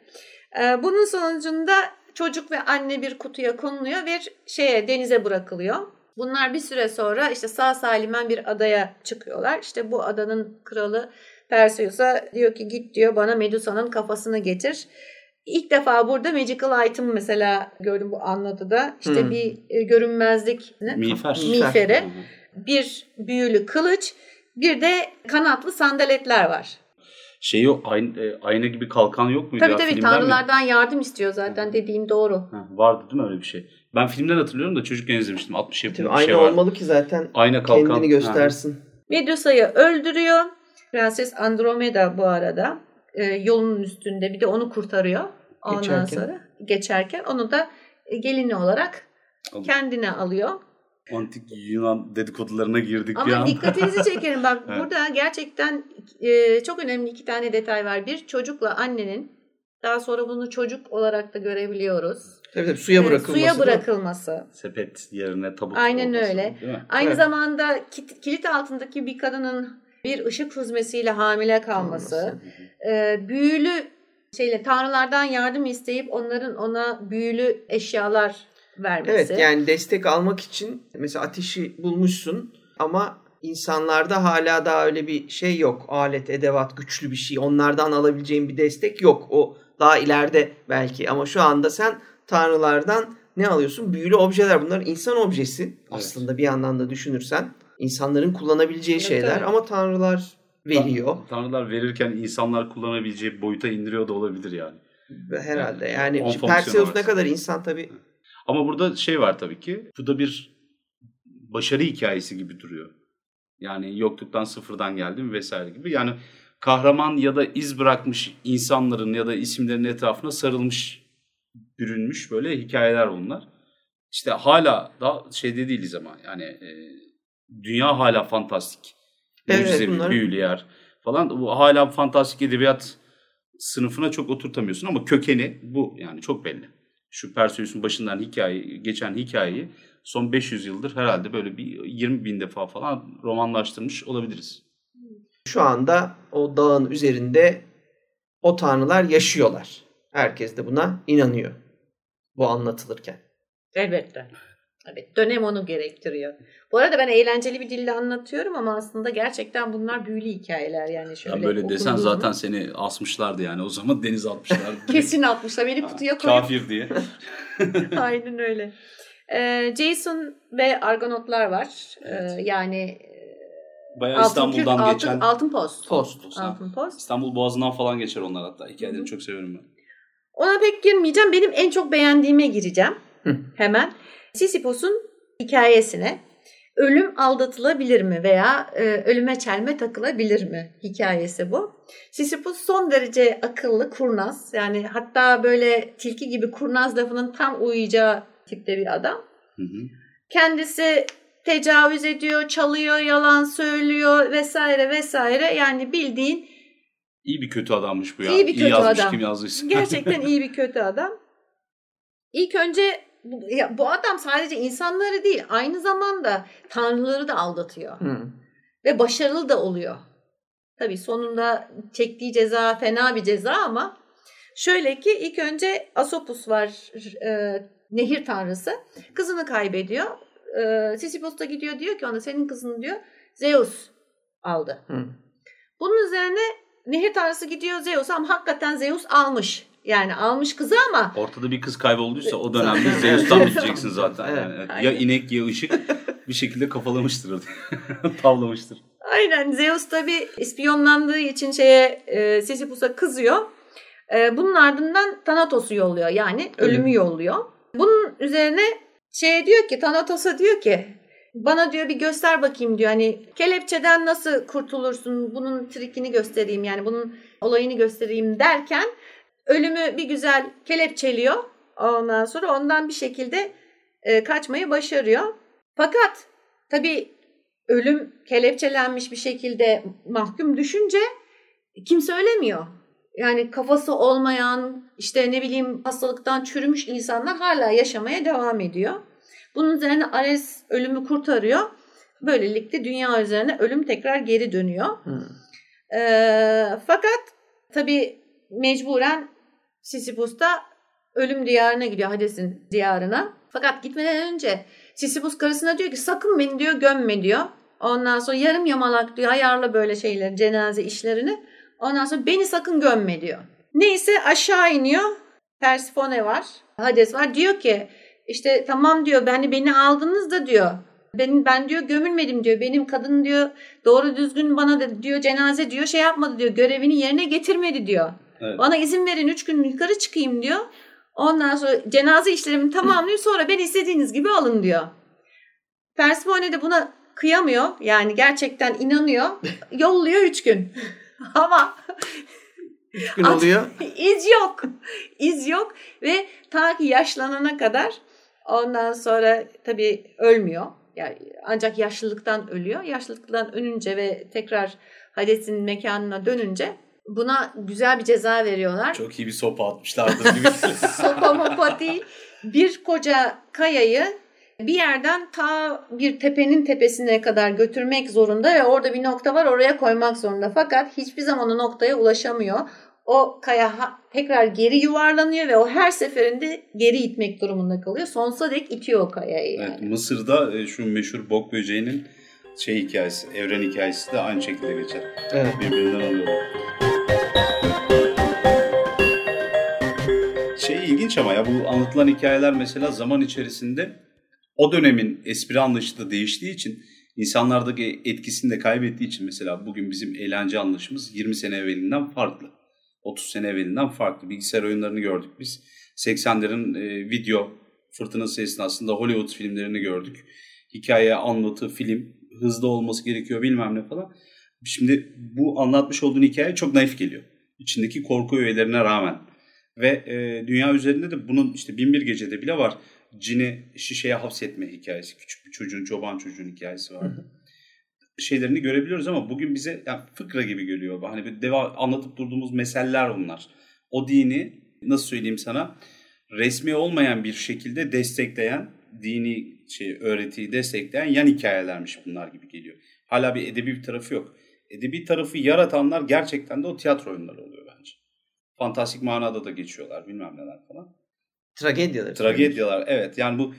Ee, bunun sonucunda çocuk ve anne bir kutuya konuluyor ve şeye denize bırakılıyor. Bunlar bir süre sonra işte sağ salimen bir adaya çıkıyorlar. İşte bu adanın kralı Perseus'a diyor ki git diyor bana Medusa'nın kafasını getir. İlk defa burada magical item mesela gördüm bu anlatıda. İşte Hmm. bir e, görünmezlik ne? Bir büyülü kılıç, bir de kanatlı sandaletler var. Şey yok, ayna, e, ayna gibi kalkan yok muydu Tabii ya? tabii Filmden mi? tanrılardan yardım istiyor zaten dediğin doğru. Ha, vardı değil mi öyle bir şey? Ben filmden hatırlıyorum da çocukken izlemiştim. 60 yapımı Tabii bir aynı şey vardı. olmalı ki zaten Ayna kalkan. kendini göstersin. Medusa'yı öldürüyor. Prenses Andromeda bu arada e, yolunun üstünde bir de onu kurtarıyor. Ondan Geçerken. sonra geçerken onu da e, gelini olarak Alıyor. kendine alıyor. Antik Yunan dedikodularına girdik Ama bir an. dikkatinizi çekerim. Bak Evet. burada gerçekten e, çok önemli iki tane detay var. Bir çocukla annenin daha sonra bunu çocuk olarak da görebiliyoruz. Tabii tabii suya E, bırakılması. Suya değil mi? bırakılması. Sepet yerine tabut Aynen olması, öyle. Aynı Evet. zamanda kilit altındaki bir kadının bir ışık hüzmesiyle hamile kalması. e, büyülü şeyle tanrılardan yardım isteyip onların ona büyülü eşyalar vermesi. Evet yani destek almak için mesela ateşi bulmuşsun ama insanlarda hala daha öyle bir şey yok. Alet, edevat, güçlü bir şey. Onlardan alabileceğin bir destek yok. O daha ileride belki ama şu anda sen tanrılardan ne alıyorsun? Büyülü objeler. Bunlar insan objesi aslında bir yandan da düşünürsen. İnsanların kullanabileceği Evet, şeyler tabii. ama tanrılar veriyor. Tanrılar verirken insanlar kullanabileceği boyuta indiriyor da olabilir yani. Herhalde yani fonksiyon Perseus ne kadar insan tabii. Ama burada şey var tabii ki. Bu da bir başarı hikayesi gibi duruyor. Yani yokluktan sıfırdan geldim vesaire gibi. Yani kahraman ya da iz bırakmış insanların ya da isimlerin etrafına sarılmış, bürünmüş böyle hikayeler bunlar. İşte hala da şeyde değiliz ama yani e, dünya hala fantastik. Evet, Mucizevi, bunlar- büyülü yer falan. Bu hala fantastik edebiyat sınıfına çok oturtamıyorsun ama kökeni bu yani çok belli. Şu Perseus'un başından hikaye, geçen hikayeyi son 500 yıldır herhalde böyle bir 20 bin defa falan romanlaştırmış olabiliriz. Şu anda o dağın üzerinde o tanrılar yaşıyorlar. Herkes de buna inanıyor. Bu anlatılırken. Elbette. Evet, dönem onu gerektiriyor. Bu arada ben eğlenceli bir dille anlatıyorum ama aslında gerçekten bunlar büyülü hikayeler yani şöyle. Ya böyle desen zaten seni asmışlardı yani o zaman deniz atmışlardı. kesin atmışlar. Beni kutuya koyup Kafir diye. Aynen öyle. Ee, Jason ve Argonotlar var. Ee, Evet. yani Bayağı altın, İstanbul'dan altın, geçen altın post. Post. Altın post. İstanbul Boğazı'ndan falan geçer onlar hatta. Hikayelerini Hı çok severim ben. Ona pek girmeyeceğim. Benim en çok beğendiğime gireceğim. Hı. Hemen. Sisyphos'un hikayesine. Ölüm aldatılabilir mi veya e, ölüme çelme takılabilir mi hikayesi bu. Sisyphos son derece akıllı, kurnaz. Yani hatta böyle tilki gibi kurnaz lafının tam uyacağı tipte bir adam. Hı hı. Kendisi tecavüz ediyor, çalıyor, yalan söylüyor vesaire vesaire. Yani bildiğin İyi bir kötü adammış bu ya. İyi bir kötü yazmış adam. kim yazdıysa. gerçekten iyi bir kötü adam. İlk önce bu, ya bu adam sadece insanları değil aynı zamanda tanrıları da aldatıyor. Hı. Ve başarılı da oluyor. Tabii sonunda çektiği ceza fena bir ceza ama şöyle ki ilk önce Asopus var e, nehir tanrısı. Kızını kaybediyor. E, Sisyphos da gidiyor diyor ki ona senin kızını diyor Zeus aldı. Hı. Bunun üzerine nehir tanrısı gidiyor Zeus'a ama hakikaten Zeus almış. Yani almış kızı ama Ortada bir kız kaybolduysa o dönemde Zeus'tan biteceksin zaten. Evet. Yani, evet. Ya inek ya ışık bir şekilde kafalamıştır. Tavlamıştır. aynen Zeus tabi ispiyonlandığı için şeye e, Sisyphos'a kızıyor. E, bunun ardından Thanatos'u yolluyor yani Ölüm. ölümü yolluyor. Bunun üzerine şey diyor ki Thanatos'a diyor ki bana diyor bir göster bakayım diyor. Hani kelepçeden nasıl kurtulursun bunun trikini göstereyim yani bunun olayını göstereyim derken ölümü bir güzel kelepçeliyor. Ondan sonra ondan bir şekilde e, kaçmayı başarıyor. Fakat tabii ölüm kelepçelenmiş bir şekilde mahkum düşünce kimse ölemiyor. Yani kafası olmayan, işte ne bileyim hastalıktan çürümüş insanlar hala yaşamaya devam ediyor. Bunun üzerine Ares ölümü kurtarıyor. Böylelikle dünya üzerine ölüm tekrar geri dönüyor. Hı. Ee, fakat tabii mecburen Sisyphus da ölüm diyarına gidiyor Hades'in diyarına. Fakat gitmeden önce Sisyphus karısına diyor ki sakın beni diyor gömme diyor. Ondan sonra yarım yamalak diyor ayarla böyle şeyleri cenaze işlerini. Ondan sonra beni sakın gömme diyor. Neyse aşağı iniyor. Persefone var. Hades var. Diyor ki işte tamam diyor beni beni aldınız da diyor. Ben, ben diyor gömülmedim diyor. Benim kadın diyor doğru düzgün bana da diyor cenaze diyor şey yapmadı diyor. Görevini yerine getirmedi diyor. Evet. Bana izin verin üç gün yukarı çıkayım diyor. Ondan sonra cenaze işlerimi tamamlayayım sonra ben istediğiniz gibi alın diyor. Persephone de buna kıyamıyor. Yani gerçekten inanıyor. Yolluyor üç gün. Ama Üç gün At- oluyor. iz yok. İz yok ve ta ki yaşlanana kadar ondan sonra tabii ölmüyor. Yani ancak yaşlılıktan ölüyor. Yaşlılıktan ölünce ve tekrar Hades'in mekanına dönünce buna güzel bir ceza veriyorlar. Çok iyi bir sopa atmışlardır gibi. Sopa mopa değil. Bir koca kayayı bir yerden ta bir tepenin tepesine kadar götürmek zorunda ve orada bir nokta var oraya koymak zorunda. Fakat hiçbir zaman o noktaya ulaşamıyor. O kaya tekrar geri yuvarlanıyor ve o her seferinde geri itmek durumunda kalıyor. Sonsuza dek itiyor o kayayı yani. evet, Mısır'da e, şu meşhur bok böceğinin şey hikayesi, evren hikayesi de aynı şekilde geçer. Evet. Birbirinden alıyorlar. Şey ilginç ama ya bu anlatılan hikayeler mesela zaman içerisinde o dönemin espri anlayışı da değiştiği için insanlardaki etkisini de kaybettiği için mesela bugün bizim eğlence anlayışımız 20 sene evvelinden farklı. 30 sene evvelinden farklı. Bilgisayar oyunlarını gördük biz. 80'lerin e, video fırtınası esnasında Hollywood filmlerini gördük. Hikaye, anlatı, film hızlı olması gerekiyor bilmem ne falan. Şimdi bu anlatmış olduğun hikaye çok naif geliyor. İçindeki korku öğelerine rağmen. Ve e, dünya üzerinde de bunun işte Binbir Gece'de bile var. Cini şişeye hapsetme hikayesi. Küçük bir çocuğun, çoban çocuğun hikayesi var. Şeylerini görebiliyoruz ama bugün bize yani fıkra gibi geliyor. Hani bir deva anlatıp durduğumuz meseleler bunlar. O dini nasıl söyleyeyim sana resmi olmayan bir şekilde destekleyen dini şey öğretiyi destekleyen yan hikayelermiş bunlar gibi geliyor. Hala bir edebi bir tarafı yok. Edebi tarafı yaratanlar gerçekten de o tiyatro oyunları oluyor bence. Fantastik manada da geçiyorlar bilmem neler falan. Tragedyalar. Tragedyalar evet yani bu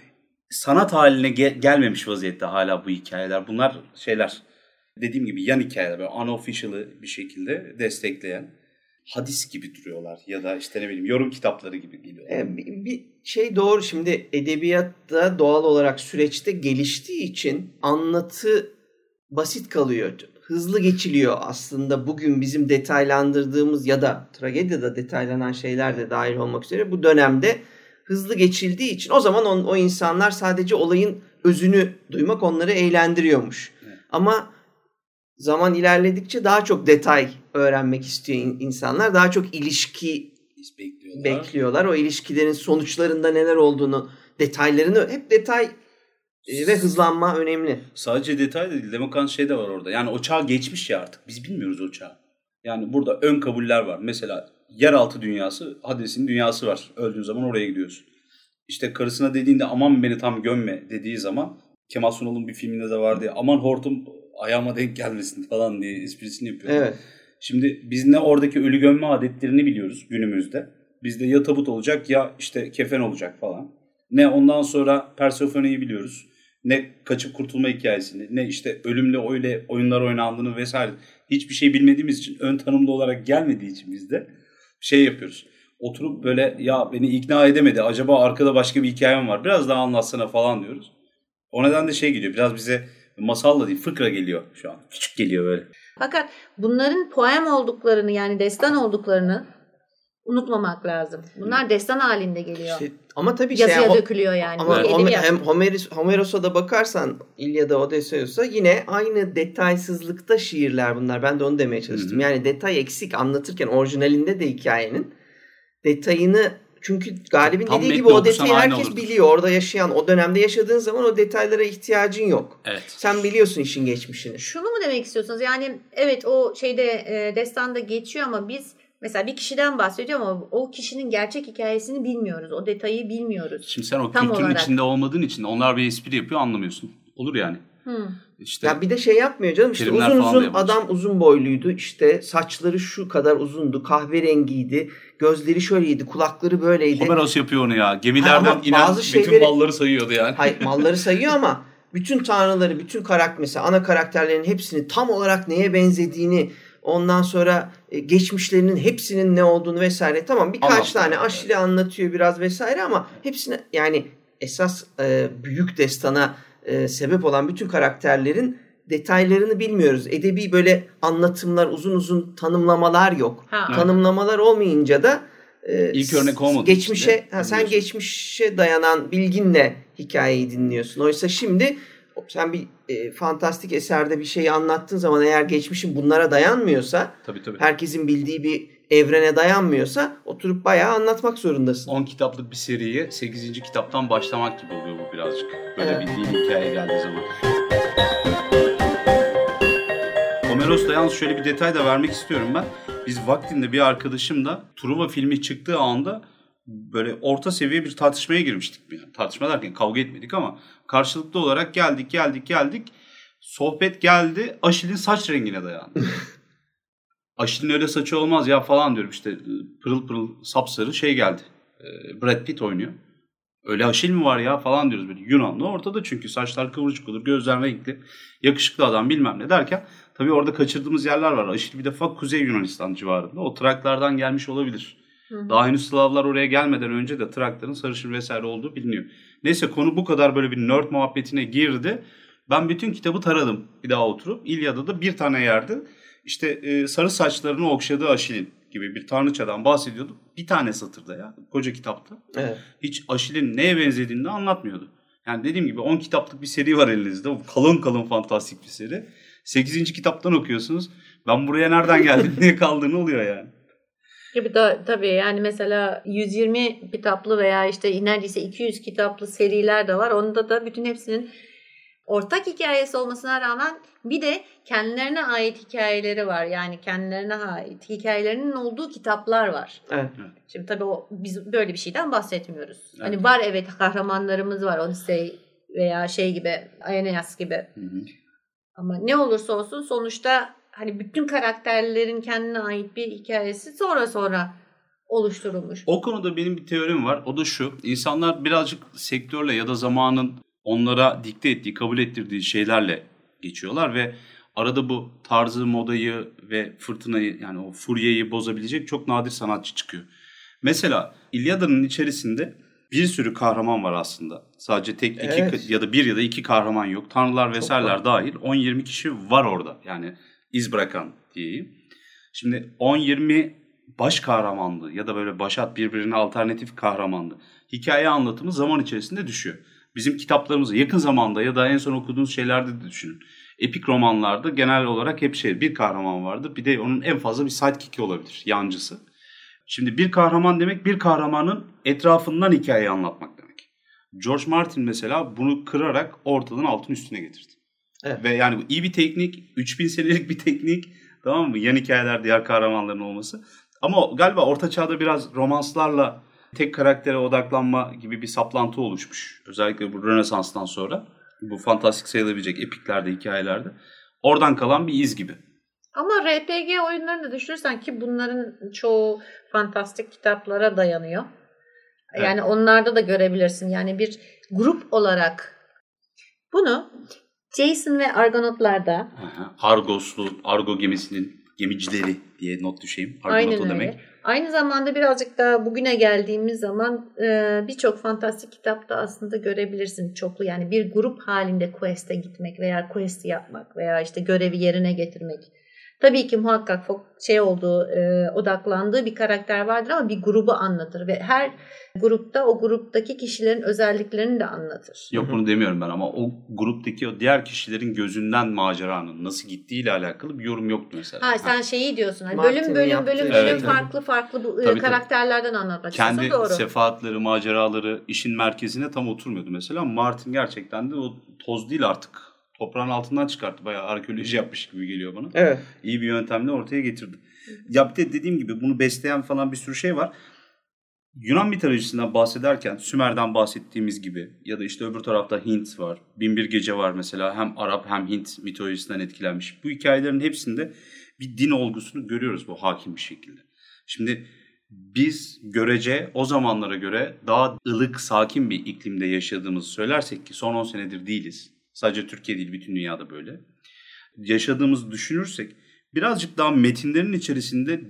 sanat haline ge- gelmemiş vaziyette hala bu hikayeler. Bunlar şeyler dediğim gibi yan hikayeler böyle unofficial'ı bir şekilde destekleyen hadis gibi duruyorlar ya da işte ne bileyim yorum kitapları gibi geliyorlar. Ee, bir, bir şey doğru şimdi edebiyatta doğal olarak süreçte geliştiği için anlatı basit kalıyor. Hızlı geçiliyor aslında bugün bizim detaylandırdığımız ya da tragedyada detaylanan şeyler de dahil olmak üzere bu dönemde hızlı geçildiği için o zaman on, o insanlar sadece olayın özünü duymak onları eğlendiriyormuş. Evet. Ama zaman ilerledikçe daha çok detay öğrenmek istiyor in- insanlar. Daha çok ilişki bekliyorlar. bekliyorlar. O ilişkilerin sonuçlarında neler olduğunu, detaylarını hep detay ve hızlanma önemli. Sadece detay da değil. Demokran şey de var orada. Yani o çağ geçmiş ya artık. Biz bilmiyoruz o çağı. Yani burada ön kabuller var. Mesela yeraltı dünyası, Hades'in dünyası var. Öldüğün zaman oraya gidiyorsun. İşte karısına dediğinde aman beni tam gömme dediği zaman Kemal Sunal'ın bir filminde de vardı ya aman hortum ayağıma denk gelmesin falan diye esprisini yapıyor. Evet. Şimdi biz ne oradaki ölü gömme adetlerini biliyoruz günümüzde. Bizde ya tabut olacak ya işte kefen olacak falan. Ne ondan sonra Persephone'yi biliyoruz. Ne kaçıp kurtulma hikayesini, ne işte ölümle öyle oyunlar oynandığını vesaire. Hiçbir şey bilmediğimiz için, ön tanımlı olarak gelmediği için bizde şey yapıyoruz. Oturup böyle ya beni ikna edemedi. Acaba arkada başka bir hikayem var. Biraz daha anlatsana falan diyoruz. O nedenle şey geliyor. Biraz bize masalla değil fıkra geliyor şu an. Küçük geliyor böyle. Fakat bunların poem olduklarını yani destan olduklarını unutmamak lazım. Bunlar destan halinde geliyor. İşte, ama tabii şey Yazıya o- dökülüyor yani. Ama Homer- hem Homeros, Homeros'a da bakarsan İlyada Odysseus'a yine aynı detaysızlıkta şiirler bunlar. Ben de onu demeye çalıştım. Hı hı. Yani detay eksik anlatırken orijinalinde de hikayenin detayını çünkü Galip'in Tam dediği gibi o detayı herkes olurdu. biliyor. Orada yaşayan, o dönemde yaşadığın zaman o detaylara ihtiyacın yok. Evet. Sen biliyorsun işin geçmişini. Şunu mu demek istiyorsunuz? Yani evet o şeyde e, destanda geçiyor ama biz mesela bir kişiden bahsediyor ama o kişinin gerçek hikayesini bilmiyoruz. O detayı bilmiyoruz. Şimdi sen o Tam kültürün olarak. içinde olmadığın için onlar bir espri yapıyor anlamıyorsun. Olur yani. Hı. İşte Ya bir de şey yapmıyor canım işte uzun uzun adam uzun boyluydu işte saçları şu kadar uzundu kahverengiydi gözleri şöyleydi kulakları böyleydi. Homeros yapıyor onu ya. Gemilerden Ama inen bazı bütün şeyleri- malları sayıyordu yani. Hayır malları sayıyor ama bütün tanrıları, bütün karakter mesela ana karakterlerin hepsini tam olarak neye benzediğini ondan sonra e, geçmişlerinin hepsinin ne olduğunu vesaire tamam birkaç Anlattı. tane aşile anlatıyor biraz vesaire ama hepsine yani esas e, büyük destana e, sebep olan bütün karakterlerin detaylarını bilmiyoruz. Edebi böyle anlatımlar, uzun uzun tanımlamalar yok. Ha. Tanımlamalar olmayınca da e, İlk örnek olmadığı için geçmişe de ha, sen geçmişe dayanan bilginle hikayeyi dinliyorsun. Oysa şimdi sen bir e, fantastik eserde bir şeyi anlattığın zaman eğer geçmişin bunlara dayanmıyorsa Tabii tabii. herkesin bildiği bir evrene dayanmıyorsa oturup bayağı anlatmak zorundasın. 10 kitaplık bir seriye 8. kitaptan başlamak gibi oluyor bu birazcık. Böyle Evet. bir dini hikaye geldiği zaman. Homeros'ta yalnız şöyle bir detay da vermek istiyorum ben. Biz vaktinde bir arkadaşımla Truva filmi çıktığı anda böyle orta seviye bir tartışmaya girmiştik. Yani tartışma derken kavga etmedik ama karşılıklı olarak geldik geldik geldik. Sohbet geldi Aşil'in saç rengine dayandı. Aşil'in öyle saçı olmaz ya falan diyorum işte pırıl pırıl sapsarı şey geldi. Ee, Brad Pitt oynuyor. Öyle Aşil mi var ya falan diyoruz böyle Yunanlı ortada çünkü saçlar kıvırcık olur gözler renkli yakışıklı adam bilmem ne derken tabii orada kaçırdığımız yerler var. Aşil bir defa Kuzey Yunanistan civarında o Traklardan gelmiş olabilir. Hı hı. Daha henüz Slavlar oraya gelmeden önce de Trakların sarışın vesaire olduğu biliniyor. Neyse konu bu kadar böyle bir nerd muhabbetine girdi. Ben bütün kitabı taradım bir daha oturup. İlyada da bir tane yerde işte e, sarı saçlarını okşadığı Aşil'in gibi bir tanrıçadan bahsediyordu. Bir tane satırda ya koca kitapta. Evet. Hiç Aşil'in neye benzediğini de anlatmıyordu. Yani dediğim gibi 10 kitaplık bir seri var elinizde. O kalın kalın fantastik bir seri. 8. kitaptan okuyorsunuz. Ben buraya nereden geldim diye kaldığını oluyor yani. Gibi da tabii yani mesela 120 kitaplı veya işte neredeyse 200 kitaplı seriler de var. Onda da bütün hepsinin ortak hikayesi olmasına rağmen bir de kendilerine ait hikayeleri var. Yani kendilerine ait hikayelerinin olduğu kitaplar var. Evet. Şimdi tabii o biz böyle bir şeyden bahsetmiyoruz. Evet. Hani var evet kahramanlarımız var. Odyssey veya şey gibi Aeneas gibi. Hı hı. Ama ne olursa olsun sonuçta hani bütün karakterlerin kendine ait bir hikayesi sonra sonra oluşturulmuş. O konuda benim bir teorim var. O da şu. İnsanlar birazcık sektörle ya da zamanın onlara dikte ettiği, kabul ettirdiği şeylerle geçiyorlar ve arada bu tarzı, modayı ve fırtınayı yani o furyayı bozabilecek çok nadir sanatçı çıkıyor. Mesela İlyada'nın içerisinde bir sürü kahraman var aslında. Sadece tek iki Evet. ya da bir ya da iki kahraman yok. Tanrılar vesaireler dahil 10-20 kişi var orada. Yani iz bırakan diyeyim. Şimdi 10-20 baş kahramanlığı ya da böyle başat birbirine alternatif kahramanlığı hikaye anlatımı zaman içerisinde düşüyor. Bizim kitaplarımızda yakın zamanda ya da en son okuduğunuz şeylerde de düşünün. Epik romanlarda genel olarak hep şey bir kahraman vardır. Bir de onun en fazla bir sidekick'i olabilir, yancısı. Şimdi bir kahraman demek bir kahramanın etrafından hikayeyi anlatmak demek. George Martin mesela bunu kırarak ortadan altın üstüne getirdi. Evet. Ve yani bu iyi bir teknik, 3000 senelik bir teknik tamam mı? Yan hikayeler diğer kahramanların olması. Ama galiba orta çağda biraz romanslarla tek karaktere odaklanma gibi bir saplantı oluşmuş. Özellikle bu Rönesans'tan sonra. Bu fantastik sayılabilecek epiklerde, hikayelerde. Oradan kalan bir iz gibi. Ama RPG oyunlarını da düşünürsen ki bunların çoğu fantastik kitaplara dayanıyor. Evet. Yani onlarda da görebilirsin. Yani bir grup olarak bunu Jason ve Argonaut'larda Aha. Argoslu, Argo gemisinin gemicileri diye not düşeyim. Aynen o öyle. demek. Aynı zamanda birazcık daha bugüne geldiğimiz zaman e, birçok fantastik kitapta aslında görebilirsin çoklu. Yani bir grup halinde quest'e gitmek veya quest'i yapmak veya işte görevi yerine getirmek. Tabii ki muhakkak fo- şey olduğu, e, odaklandığı bir karakter vardır ama bir grubu anlatır ve her grupta o gruptaki kişilerin özelliklerini de anlatır. Yok bunu demiyorum ben ama o gruptaki o diğer kişilerin gözünden maceranın nasıl gittiğiyle alakalı bir yorum yoktu mesela. Ha sen şeyi diyorsun. Hani bölüm bölüm bölüm bölüm Evet, farklı farklı bu, e, Tabii, tabii. karakterlerden anlatmak kendi. Doğru. sefahatleri, maceraları işin merkezine tam oturmuyordu mesela. Martin gerçekten de o toz değil artık. Toprağın altından çıkarttı. Bayağı arkeoloji yapmış gibi geliyor bana. Evet. İyi bir yöntemle ortaya getirdi. Ya bir de dediğim gibi bunu besleyen falan bir sürü şey var. Yunan mitolojisinden bahsederken Sümer'den bahsettiğimiz gibi ya da işte öbür tarafta Hint var. Binbir Gece var mesela hem Arap hem Hint mitolojisinden etkilenmiş. Bu hikayelerin hepsinde bir din olgusunu görüyoruz bu hakim bir şekilde. Şimdi biz görece o zamanlara göre daha ılık, sakin bir iklimde yaşadığımızı söylersek ki son 10 senedir değiliz. Sadece Türkiye değil bütün dünyada böyle. Yaşadığımızı düşünürsek birazcık daha metinlerin içerisinde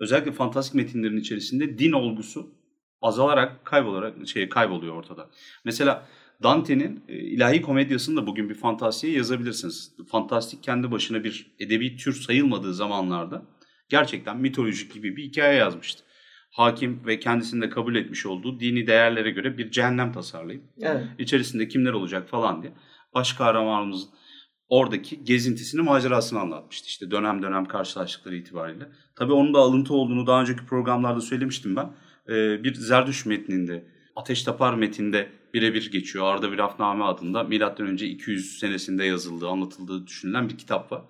özellikle fantastik metinlerin içerisinde din olgusu azalarak kaybolarak şey kayboluyor ortada. Mesela Dante'nin e, ilahi komedyasını da bugün bir fantastiğe yazabilirsiniz. Fantastik kendi başına bir edebi tür sayılmadığı zamanlarda gerçekten mitolojik gibi bir hikaye yazmıştı. Hakim ve kendisinde kabul etmiş olduğu dini değerlere göre bir cehennem tasarlayıp Evet. içerisinde kimler olacak falan diye baş kahramanımız oradaki gezintisini, macerasını anlatmıştı. İşte dönem dönem karşılaştıkları itibariyle. Tabii onun da alıntı olduğunu daha önceki programlarda söylemiştim ben. Ee, bir Zerdüş metninde, Ateş Tapar metninde birebir geçiyor. Arda bir Rafname adında önce 200 senesinde yazıldığı, anlatıldığı düşünülen bir kitap var.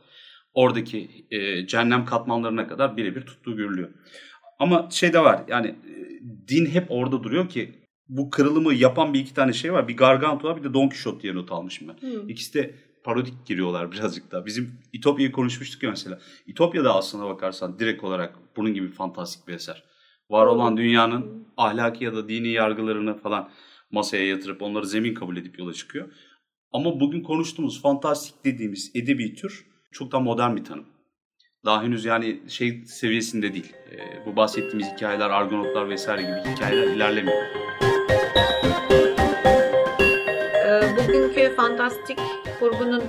Oradaki e, cehennem katmanlarına kadar birebir tuttuğu görülüyor. Ama şey de var yani e, din hep orada duruyor ki bu kırılımı yapan bir iki tane şey var. Bir Gargantua bir de Don Quixote diye not almışım ben. Hmm. İkisi de parodik giriyorlar birazcık daha. Bizim İtopya'yı konuşmuştuk ya mesela. İtopya'da aslına bakarsan direkt olarak bunun gibi fantastik bir eser. Var olan dünyanın ahlaki ya da dini yargılarını falan masaya yatırıp onları zemin kabul edip yola çıkıyor. Ama bugün konuştuğumuz fantastik dediğimiz edebi tür çok daha modern bir tanım. Daha henüz yani şey seviyesinde değil. E, bu bahsettiğimiz hikayeler, argonotlar vesaire gibi hikayeler ilerlemiyor. Ee, bugünkü fantastik kurgunun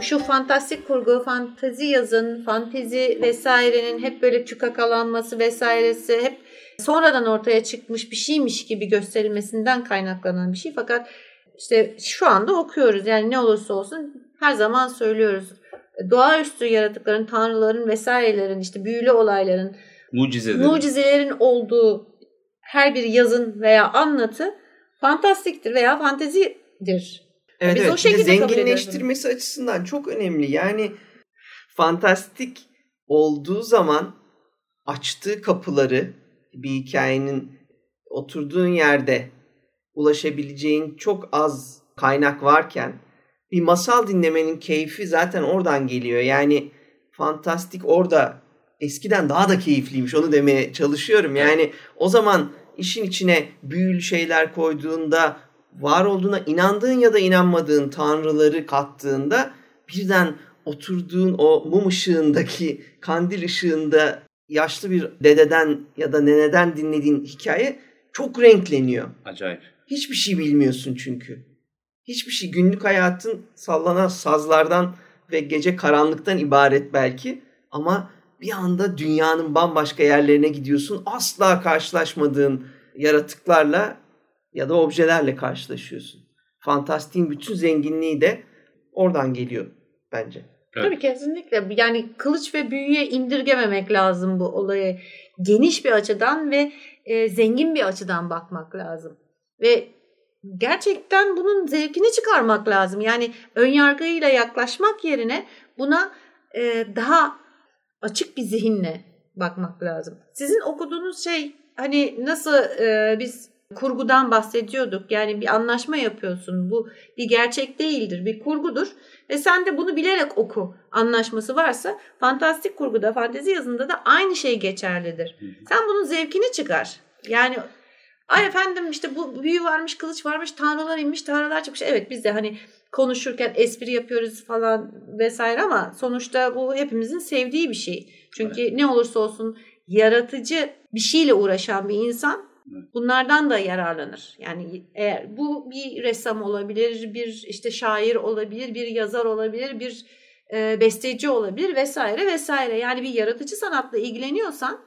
şu fantastik kurgu, fantazi yazın, fantezi vesairenin hep böyle tükakalanması vesairesi hep sonradan ortaya çıkmış bir şeymiş gibi gösterilmesinden kaynaklanan bir şey. Fakat işte şu anda okuyoruz yani ne olursa olsun her zaman söylüyoruz. Doğaüstü yaratıkların, tanrıların vesairelerin işte büyülü olayların, mucizelerin, mucizelerin olduğu her bir yazın veya anlatı fantastiktir veya fantezidir. Evet, Biz evet. o şekilde zenginleştirmesi açısından çok önemli. Yani fantastik olduğu zaman açtığı kapıları bir hikayenin oturduğun yerde ulaşabileceğin çok az kaynak varken bir masal dinlemenin keyfi zaten oradan geliyor. Yani fantastik orada eskiden daha da keyifliymiş onu demeye çalışıyorum. Yani o zaman işin içine büyülü şeyler koyduğunda var olduğuna inandığın ya da inanmadığın tanrıları kattığında birden oturduğun o mum ışığındaki kandil ışığında yaşlı bir dededen ya da neneden dinlediğin hikaye çok renkleniyor. Acayip. Hiçbir şey bilmiyorsun çünkü. Hiçbir şey günlük hayatın sallanan sazlardan ve gece karanlıktan ibaret belki ama bir anda dünyanın bambaşka yerlerine gidiyorsun. Asla karşılaşmadığın yaratıklarla ya da objelerle karşılaşıyorsun. Fantastiğin bütün zenginliği de oradan geliyor bence. Evet. Tabii kesinlikle. Yani kılıç ve büyüye indirgememek lazım bu olayı. Geniş bir açıdan ve e, zengin bir açıdan bakmak lazım. Ve gerçekten bunun zevkini çıkarmak lazım. Yani ön yargıyla yaklaşmak yerine buna e, daha açık bir zihinle bakmak lazım. Sizin okuduğunuz şey hani nasıl e, biz kurgudan bahsediyorduk. Yani bir anlaşma yapıyorsun. Bu bir gerçek değildir, bir kurgudur. Ve sen de bunu bilerek oku anlaşması varsa fantastik kurguda, fantezi yazında da aynı şey geçerlidir. Sen bunun zevkini çıkar. Yani ay efendim işte bu büyü varmış, kılıç varmış, tanrılar inmiş, tanrılar çıkmış. Evet biz de hani konuşurken espri yapıyoruz falan vesaire ama sonuçta bu hepimizin sevdiği bir şey. Çünkü evet. ne olursa olsun yaratıcı bir şeyle uğraşan bir insan Bunlardan da yararlanır. Yani eğer bu bir ressam olabilir, bir işte şair olabilir, bir yazar olabilir, bir e, besteci olabilir vesaire vesaire. Yani bir yaratıcı sanatla ilgileniyorsan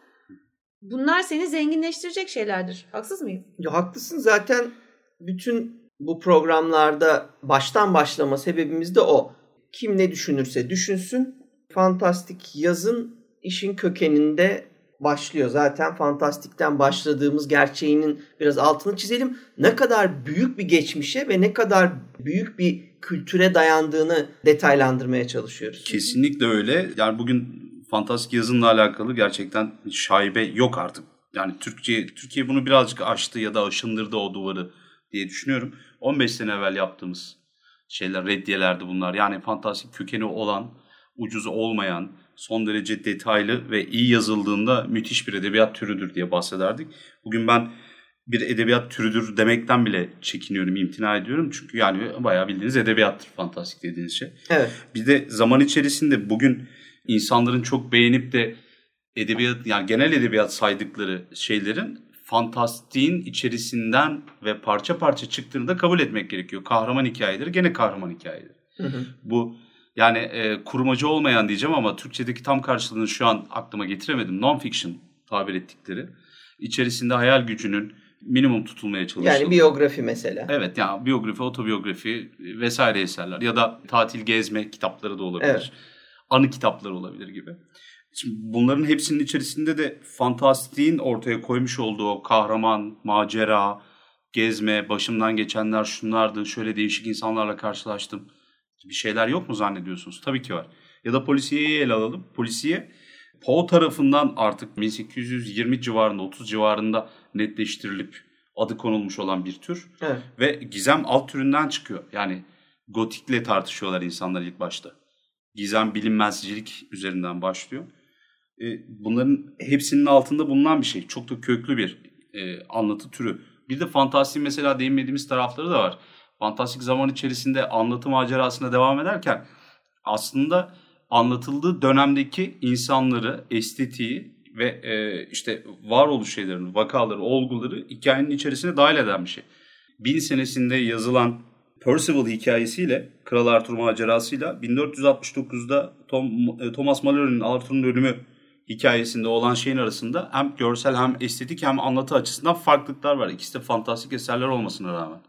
bunlar seni zenginleştirecek şeylerdir. Haksız mıyım? Ya haklısın zaten bütün bu programlarda baştan başlama sebebimiz de o. Kim ne düşünürse düşünsün fantastik yazın işin kökeninde başlıyor. Zaten fantastikten başladığımız gerçeğinin biraz altını çizelim. Ne kadar büyük bir geçmişe ve ne kadar büyük bir kültüre dayandığını detaylandırmaya çalışıyoruz. Kesinlikle öyle. Yani bugün fantastik yazınla alakalı gerçekten şaibe yok artık. Yani Türkçe Türkiye bunu birazcık aştı ya da aşındırdı o duvarı diye düşünüyorum. 15 sene evvel yaptığımız şeyler reddiyelerdi bunlar. Yani fantastik kökeni olan, ucuz olmayan, son derece detaylı ve iyi yazıldığında müthiş bir edebiyat türüdür diye bahsederdik. Bugün ben bir edebiyat türüdür demekten bile çekiniyorum, imtina ediyorum. Çünkü yani bayağı bildiğiniz edebiyattır fantastik dediğiniz şey. Evet. Bir de zaman içerisinde bugün insanların çok beğenip de edebiyat yani genel edebiyat saydıkları şeylerin fantastiğin içerisinden ve parça parça çıktığını da kabul etmek gerekiyor. Kahraman hikayeleri gene kahraman hikayeleri. Hı hı. Bu yani e, kurmacı olmayan diyeceğim ama Türkçedeki tam karşılığını şu an aklıma getiremedim. Non-fiction tabir ettikleri. İçerisinde hayal gücünün, minimum tutulmaya çalışıldı. Yani biyografi mesela. Evet yani biyografi, otobiyografi vesaire eserler ya da tatil gezme kitapları da olabilir. Evet. Anı kitapları olabilir gibi. Şimdi bunların hepsinin içerisinde de fantastiğin ortaya koymuş olduğu kahraman, macera, gezme, başımdan geçenler şunlardı, şöyle değişik insanlarla karşılaştım bir şeyler yok mu zannediyorsunuz? Tabii ki var. Ya da polisiyeyi ele alalım. Polisiye Poe tarafından artık 1820 civarında 30 civarında netleştirilip adı konulmuş olan bir tür. Evet. Ve gizem alt türünden çıkıyor. Yani gotikle tartışıyorlar insanlar ilk başta. Gizem bilinmezcilik üzerinden başlıyor. E, bunların hepsinin altında bulunan bir şey. Çok da köklü bir e, anlatı türü. Bir de fantastik mesela değinmediğimiz tarafları da var. Fantastik zaman içerisinde anlatı macerasına devam ederken aslında anlatıldığı dönemdeki insanları, estetiği ve e, işte varoluş şeylerini, vakaları, olguları hikayenin içerisine dahil eden bir şey. Bin senesinde yazılan Percival hikayesiyle, Kral Arthur macerasıyla 1469'da Tom, e, Thomas Malory'nin Arthur'un ölümü hikayesinde olan şeyin arasında hem görsel hem estetik hem anlatı açısından farklılıklar var. İkisi de fantastik eserler olmasına rağmen.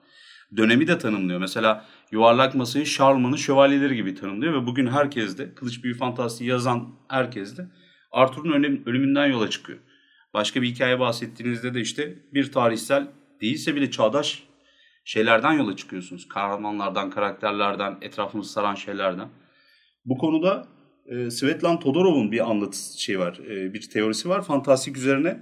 Dönemi de tanımlıyor. Mesela yuvarlak masayı Charlemagne'ın şövalyeleri gibi tanımlıyor ve bugün herkes de Kılıç Büyü Fantastiği yazan herkes de Arthur'un ölümünden yola çıkıyor. Başka bir hikaye bahsettiğinizde de işte bir tarihsel değilse bile çağdaş şeylerden yola çıkıyorsunuz. Kahramanlardan, karakterlerden, etrafımızı saran şeylerden. Bu konuda e, Svetlan Todorov'un bir anlatı şey var, e, bir teorisi var fantastik üzerine.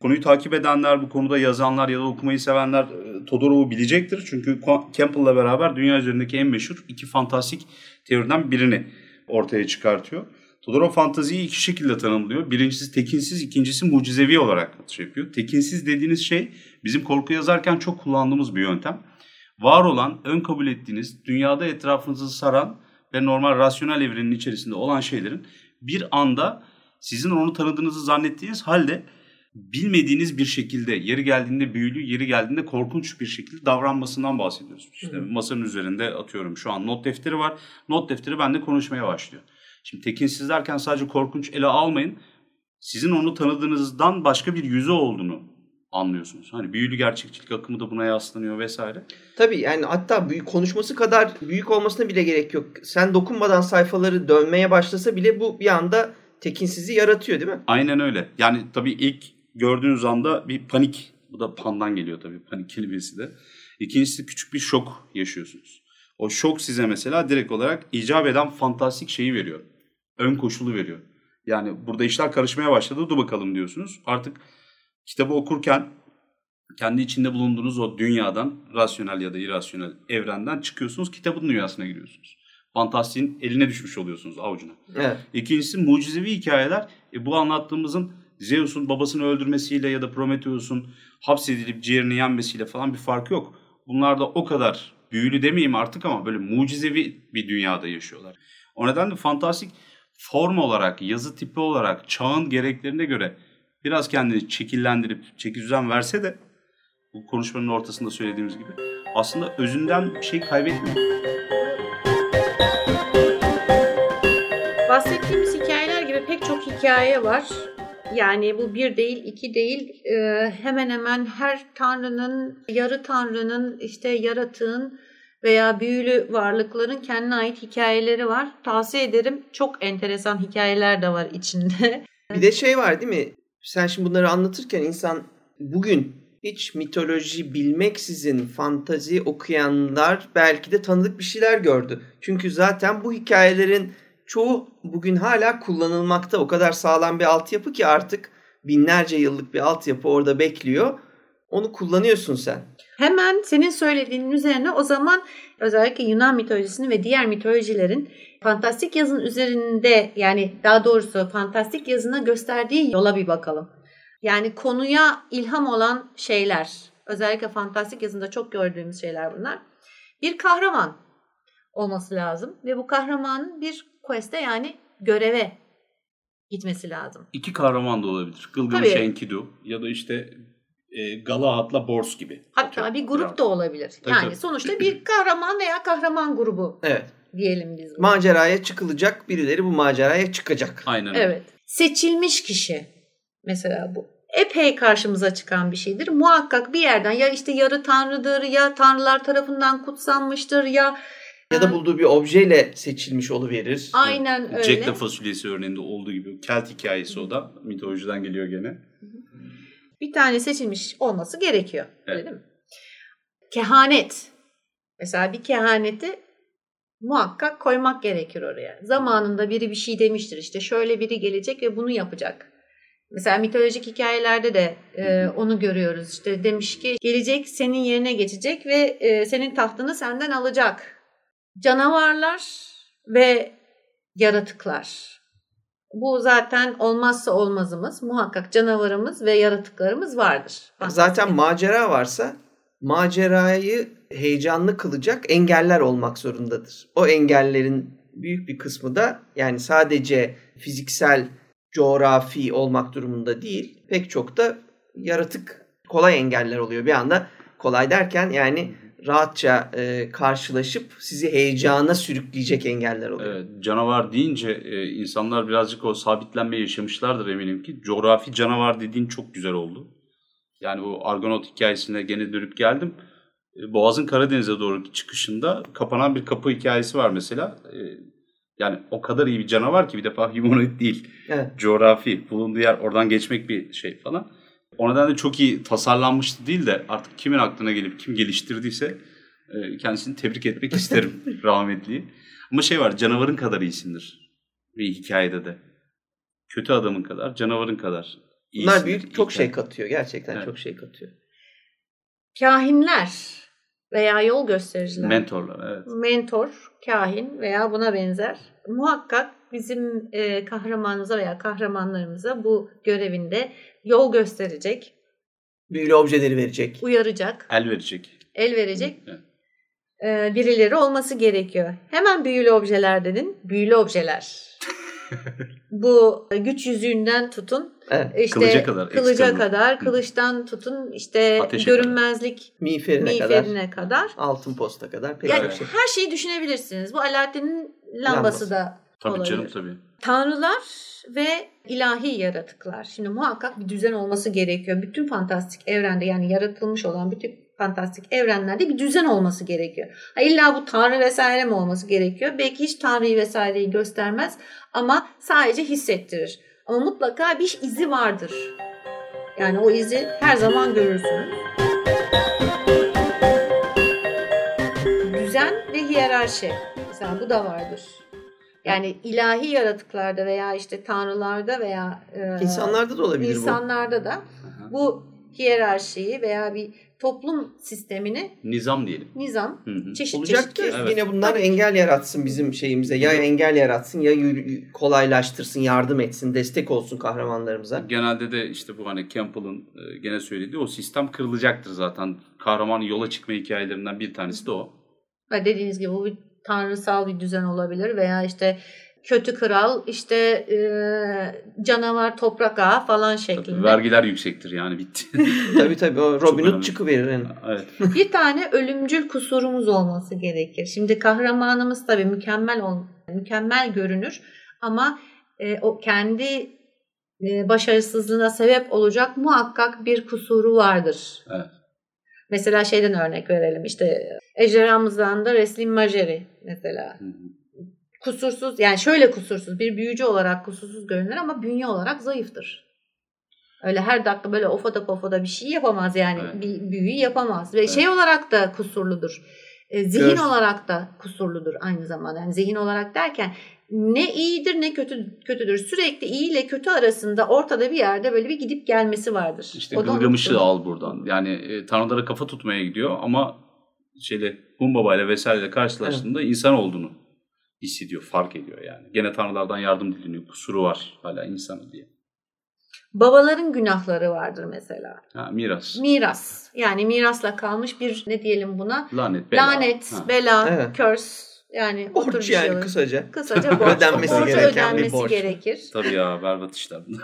Konuyu takip edenler, bu konuda yazanlar ya da okumayı sevenler e, Todorov'u bilecektir. Çünkü Campbell'la beraber dünya üzerindeki en meşhur iki fantastik teoriden birini ortaya çıkartıyor. Todorov fantaziyi iki şekilde tanımlıyor. Birincisi tekinsiz, ikincisi mucizevi olarak şey yapıyor. Tekinsiz dediğiniz şey bizim korku yazarken çok kullandığımız bir yöntem. Var olan, ön kabul ettiğiniz, dünyada etrafınızı saran ve normal rasyonel evrenin içerisinde olan şeylerin bir anda sizin onu tanıdığınızı zannettiğiniz halde bilmediğiniz bir şekilde yeri geldiğinde büyülü, yeri geldiğinde korkunç bir şekilde davranmasından bahsediyoruz. İşte Hı. masanın üzerinde atıyorum şu an not defteri var. Not defteri bende konuşmaya başlıyor. Şimdi tekinsiz derken sadece korkunç ele almayın. Sizin onu tanıdığınızdan başka bir yüzü olduğunu anlıyorsunuz. Hani büyülü gerçekçilik akımı da buna yaslanıyor vesaire. Tabii yani hatta büyük konuşması kadar büyük olmasına bile gerek yok. Sen dokunmadan sayfaları dönmeye başlasa bile bu bir anda tekinsizliği yaratıyor değil mi? Aynen öyle. Yani tabii ilk gördüğünüz anda bir panik. Bu da pandan geliyor tabii panik kelimesi de. İkincisi küçük bir şok yaşıyorsunuz. O şok size mesela direkt olarak icap eden fantastik şeyi veriyor. Ön koşulu veriyor. Yani burada işler karışmaya başladı dur bakalım diyorsunuz. Artık kitabı okurken kendi içinde bulunduğunuz o dünyadan, rasyonel ya da irrasyonel evrenden çıkıyorsunuz, kitabın dünyasına giriyorsunuz. Fantastiğin eline düşmüş oluyorsunuz avucuna. Evet. İkincisi mucizevi hikayeler. E, bu anlattığımızın Zeus'un babasını öldürmesiyle ya da Prometheus'un hapsedilip ciğerini yenmesiyle falan bir farkı yok. Bunlar da o kadar büyülü demeyeyim artık ama böyle mucizevi bir dünyada yaşıyorlar. O nedenle fantastik form olarak, yazı tipi olarak, çağın gereklerine göre biraz kendini çekillendirip çeki düzen verse de bu konuşmanın ortasında söylediğimiz gibi aslında özünden bir şey kaybetmiyor. Bahsettiğimiz hikayeler gibi pek çok hikaye var. Yani bu bir değil, iki değil. Ee, hemen hemen her tanrının, yarı tanrının, işte yaratığın veya büyülü varlıkların kendine ait hikayeleri var. Tavsiye ederim. Çok enteresan hikayeler de var içinde. Bir de şey var değil mi? Sen şimdi bunları anlatırken insan bugün hiç mitoloji bilmeksizin fantazi okuyanlar belki de tanıdık bir şeyler gördü. Çünkü zaten bu hikayelerin çoğu bugün hala kullanılmakta. O kadar sağlam bir altyapı ki artık binlerce yıllık bir altyapı orada bekliyor. Onu kullanıyorsun sen. Hemen senin söylediğinin üzerine o zaman özellikle Yunan mitolojisini ve diğer mitolojilerin fantastik yazın üzerinde yani daha doğrusu fantastik yazına gösterdiği yola bir bakalım. Yani konuya ilham olan şeyler, özellikle fantastik yazında çok gördüğümüz şeyler bunlar. Bir kahraman olması lazım ve bu kahramanın bir quest'e yani göreve gitmesi lazım. İki kahraman da olabilir. Gılgamış Enkidu ya da işte e, Galahad'la Bors gibi. Hatta bir grup da olabilir. Tabii, yani tabii. sonuçta bir kahraman veya kahraman grubu evet. Diyelim biz. Bunu. Maceraya çıkılacak birileri bu maceraya çıkacak. Aynen Evet. Seçilmiş kişi mesela bu. epey karşımıza çıkan bir şeydir. Muhakkak bir yerden ya işte yarı tanrıdır ya tanrılar tarafından kutsanmıştır ya Ya da bulduğu bir objeyle seçilmiş oluverir. aynen öyle. Jack the fasulyesi örneğinde olduğu gibi Kelt hikayesi o da mitolojiden geliyor gene. bir tane seçilmiş olması gerekiyor. Öyle Evet. değil mi? Kehanet. Mesela bir kehaneti muhakkak koymak gerekir oraya. Zamanında biri bir şey demiştir işte şöyle biri gelecek ve bunu yapacak. Mesela mitolojik hikayelerde de e, onu görüyoruz. İşte demiş ki gelecek senin yerine geçecek ve e, senin tahtını senden alacak. Canavarlar ve yaratıklar. Bu zaten olmazsa olmazımız. Muhakkak canavarımız ve yaratıklarımız vardır. Zaten macera varsa macerayı heyecanlı kılacak engeller olmak zorundadır. O engellerin büyük bir kısmı da yani sadece fiziksel, coğrafi olmak durumunda değil. Pek çok da yaratık kolay engeller oluyor. Bir anda kolay derken yani rahatça e, karşılaşıp sizi heyecana sürükleyecek engeller oluyor. Evet, canavar deyince e, insanlar birazcık o sabitlenme yaşamışlardır eminim ki. Coğrafi canavar dediğin çok güzel oldu. Yani bu Argonaut hikayesine gene dönüp geldim. E, Boğaz'ın Karadeniz'e doğru çıkışında kapanan bir kapı hikayesi var mesela. E, yani o kadar iyi bir canavar ki bir defa humanoid değil. Evet. Coğrafi, bulunduğu yer oradan geçmek bir şey falan. O nedenle çok iyi tasarlanmıştı değil de artık kimin aklına gelip kim geliştirdiyse e, kendisini tebrik etmek isterim rahmetliyi. Ama şey var canavarın kadar iyisindir bir hikayede de. Kötü adamın kadar, canavarın kadar. Bunlar büyük çok şey katıyor. Gerçekten Evet. çok şey katıyor. Kahinler veya yol göstericiler. Mentorlar evet. mentor, kahin veya buna benzer muhakkak bizim e, kahramanımıza veya kahramanlarımıza bu görevinde yol gösterecek, Büyülü objeleri verecek. uyaracak, El verecek. el verecek Evet. e, birileri olması gerekiyor. Hemen büyülü objeler dedin. Büyülü objeler. Bu güç yüzüğünden tutun Evet. işte Kılıca kadar, kılıca Excalibur. kadar, kılıçtan tutun işte Ateşe görünmezlik Miğferine, kadar. miğferine kadar. Altın posta kadar. Pek Yani şey. her şeyi düşünebilirsiniz. Bu Alaaddin'in lambası, Lambası. da Tabii olabilir. canım tabii. Tanrılar ve ilahi yaratıklar. Şimdi muhakkak bir düzen olması gerekiyor. Bütün fantastik evrende yani yaratılmış olan bütün fantastik evrenlerde bir düzen olması gerekiyor. Ha, illa bu tanrı vesaire mi olması gerekiyor? Belki hiç tanrıyı vesaireyi göstermez ama sadece hissettirir. Ama mutlaka bir izi vardır. Yani o izi her zaman görürsünüz. Düzen ve hiyerarşi. Mesela bu da vardır. Yani ilahi yaratıklarda veya işte tanrılarda veya e, İnsanlarda da olabilir bu. insanlarda da bu hiyerarşiyi veya bir toplum sistemini Nizam diyelim. nizam Hı hı. çeşit Olacak çeşit ki Evet. yine bunlar engel yaratsın bizim şeyimize. Ya engel yaratsın ya yürü- kolaylaştırsın, yardım etsin, destek olsun kahramanlarımıza. Genelde de işte bu hani Campbell'ın e, gene söylediği o sistem kırılacaktır zaten. Kahramanın yola çıkma hikayelerinden bir tanesi de o. Ve dediğiniz gibi bu bir tanrısal bir düzen olabilir veya işte kötü kral işte e, canavar toprak ağa falan Tabii, şeklinde. vergiler yüksektir yani bitti. tabii tabii o Robin. Hood çıkıverir. Yani. evet. bir tane ölümcül kusurumuz olması gerekir. Şimdi kahramanımız tabii mükemmel ol, mükemmel görünür ama e, o kendi e, başarısızlığına sebep olacak muhakkak bir kusuru vardır. Evet. Mesela şeyden örnek verelim işte Ejderhamızdan da Reslin Majeri mesela. Hı hı. Kusursuz yani şöyle kusursuz bir büyücü olarak kusursuz görünür ama bünye olarak zayıftır. Öyle her dakika böyle ofada pofada bir şey yapamaz yani Evet. bir büyü yapamaz ve şey olarak da kusurludur. E, zihin Gör. olarak da kusurludur aynı zamanda. Yani zihin olarak derken ne iyidir ne kötü kötüdür. Sürekli iyi ile kötü arasında ortada bir yerde böyle bir gidip gelmesi vardır. İşte Gılgamış'ı al buradan. Yani e, tanrılara kafa tutmaya gidiyor ama şeyle Humbaba ile vesaireyle karşılaştığında insan olduğunu hissediyor, fark ediyor yani. Gene tanrılardan yardım dileniyor. Kusuru var hala insan diye. Babaların günahları vardır mesela. Ha, miras. Miras. Yani mirasla kalmış bir ne diyelim buna? Lanet, bela. Lanet, Ha. bela, Evet. curse. Yani bir Borç şey yani olur. kısaca. Kısaca borç. Ödenmesi borcu gereken bir ödenmesi borç. gerekir. Tabii ya berbat işler bunlar.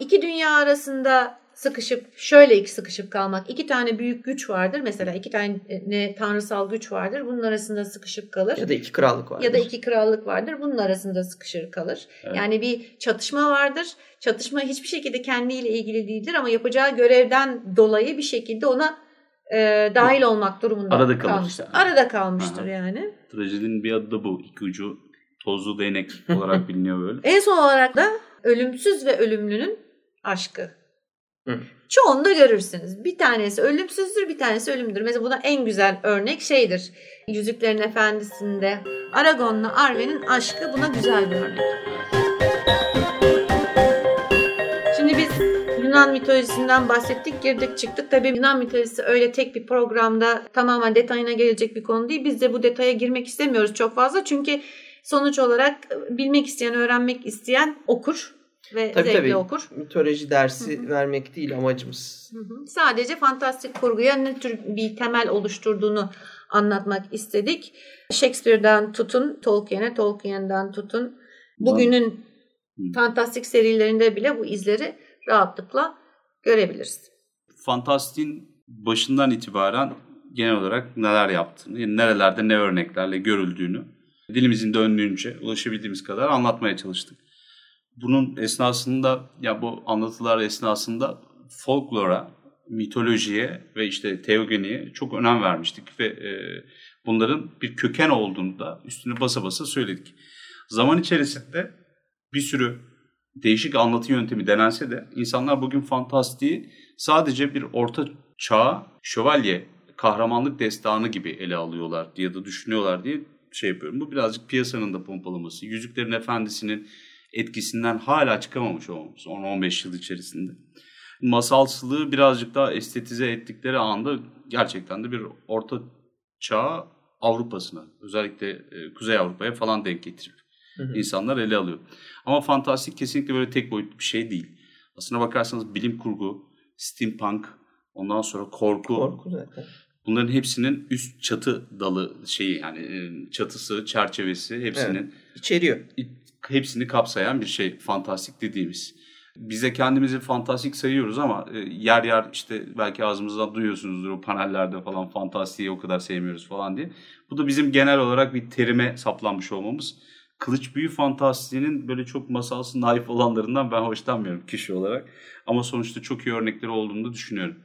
İki dünya arasında sıkışıp şöyle iki sıkışıp kalmak. İki tane büyük güç vardır. Mesela iki tane ne tanrısal güç vardır. Bunun arasında sıkışıp kalır. Ya da iki krallık vardır. Ya da iki krallık vardır. Bunun arasında sıkışır kalır. Evet. Yani bir çatışma vardır. Çatışma hiçbir şekilde kendiyle ilgili değildir ama yapacağı görevden dolayı bir şekilde ona e, dahil olmak durumunda Arada kalır kalmıştır. yani. Arada kalmıştır Aha. yani. Trajedinin bir adı da bu. İki ucu tozlu değnek olarak biliniyor böyle. En son olarak da ölümsüz ve ölümlünün aşkı. Hı. Çoğunda görürsünüz. Bir tanesi ölümsüzdür, bir tanesi ölümdür. Mesela buna en güzel örnek şeydir. Yüzüklerin Efendisi'nde Aragon'la Arwen'in aşkı buna güzel bir örnek. Şimdi biz Yunan mitolojisinden bahsettik, girdik çıktık. Tabii Yunan mitolojisi öyle tek bir programda tamamen detayına gelecek bir konu değil. Biz de bu detaya girmek istemiyoruz çok fazla. Çünkü sonuç olarak bilmek isteyen, öğrenmek isteyen okur ve Tabii zevkle tabii. okur. Mitoloji dersi Hı hı. vermek değil amacımız. Hı hı. Sadece fantastik kurguya ne tür bir temel oluşturduğunu anlatmak istedik. Shakespeare'den tutun Tolkien'e, Tolkien'den tutun bugünün Hı. fantastik serilerinde bile bu izleri rahatlıkla görebiliriz. Fantastik'in başından itibaren genel olarak neler yaptığını, yani nerelerde ne örneklerle görüldüğünü dilimizin döndüğünce ulaşabildiğimiz kadar anlatmaya çalıştık. Bunun esnasında ya bu anlatılar esnasında folklora, mitolojiye ve işte teogeniye çok önem vermiştik ve e, bunların bir köken olduğunu da üstüne basa basa söyledik. Zaman içerisinde bir sürü değişik anlatı yöntemi denense de insanlar bugün fantastiği sadece bir orta çağ şövalye kahramanlık destanı gibi ele alıyorlar diye de düşünüyorlar diye şey yapıyorum. Bu birazcık piyasanın da pompalaması. Yüzüklerin Efendisi'nin etkisinden hala çıkamamış olmamız 10-15 yıl içerisinde. Masalsılığı birazcık daha estetize ettikleri anda gerçekten de bir orta çağ Avrupa'sına özellikle e, Kuzey Avrupa'ya falan denk getirip Hı hı. insanlar ele alıyor. Ama fantastik kesinlikle böyle tek boyutlu bir şey değil. Aslına bakarsanız bilim kurgu, steampunk, ondan sonra korku, Korku zaten. bunların hepsinin üst çatı dalı şeyi yani e, çatısı, çerçevesi hepsinin İçeriyor. Hepsini kapsayan bir şey fantastik dediğimiz. Biz de kendimizi fantastik sayıyoruz ama e, yer yer işte belki ağzımızdan duyuyorsunuzdur o panellerde falan fantastiği o kadar sevmiyoruz falan diye. Bu da bizim genel olarak bir terime saplanmış olmamız. Kılıç büyü fantastiğinin böyle çok masalsı naif olanlarından ben hoşlanmıyorum kişi olarak. Ama sonuçta çok iyi örnekleri olduğunu düşünüyorum.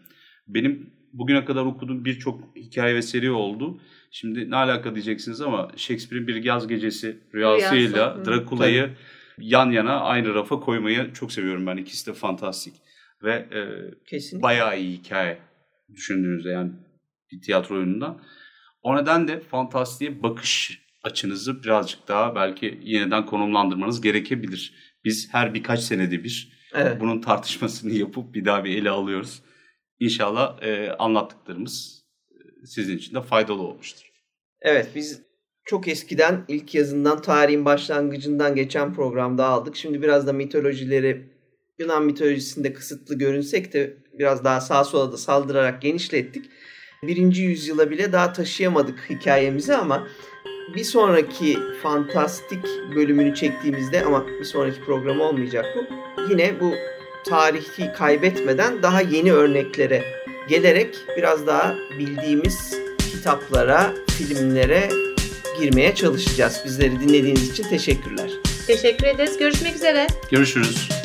Benim bugüne kadar okuduğum birçok hikaye ve seri oldu. Şimdi ne alaka diyeceksiniz ama Shakespeare'in Bir Yaz Gecesi rüyasıyla Rüyası. Drakula'yı yan yana aynı rafa koymayı çok seviyorum ben. İkisi de fantastik ve e, bayağı iyi hikaye düşündüğünüzde yani bir tiyatro oyunundan. O nedenle fantastiğe bakış açınızı birazcık daha belki yeniden konumlandırmanız gerekebilir. Biz her birkaç senede bir Evet. bunun tartışmasını yapıp bir daha bir ele alıyoruz. İnşallah e, anlattıklarımız e, sizin için de faydalı olmuştur. Evet biz çok eskiden ilk yazından tarihin başlangıcından geçen programda aldık. Şimdi biraz da mitolojileri Yunan mitolojisinde kısıtlı görünsek de biraz daha sağa sola da saldırarak genişlettik. Birinci yüzyıla bile daha taşıyamadık hikayemizi ama bir sonraki fantastik bölümünü çektiğimizde ama bir sonraki program olmayacak bu. Yine bu tarihi kaybetmeden daha yeni örneklere gelerek biraz daha bildiğimiz kitaplara, filmlere girmeye çalışacağız. Bizleri dinlediğiniz için teşekkürler. Teşekkür ederiz. Görüşmek üzere. Görüşürüz.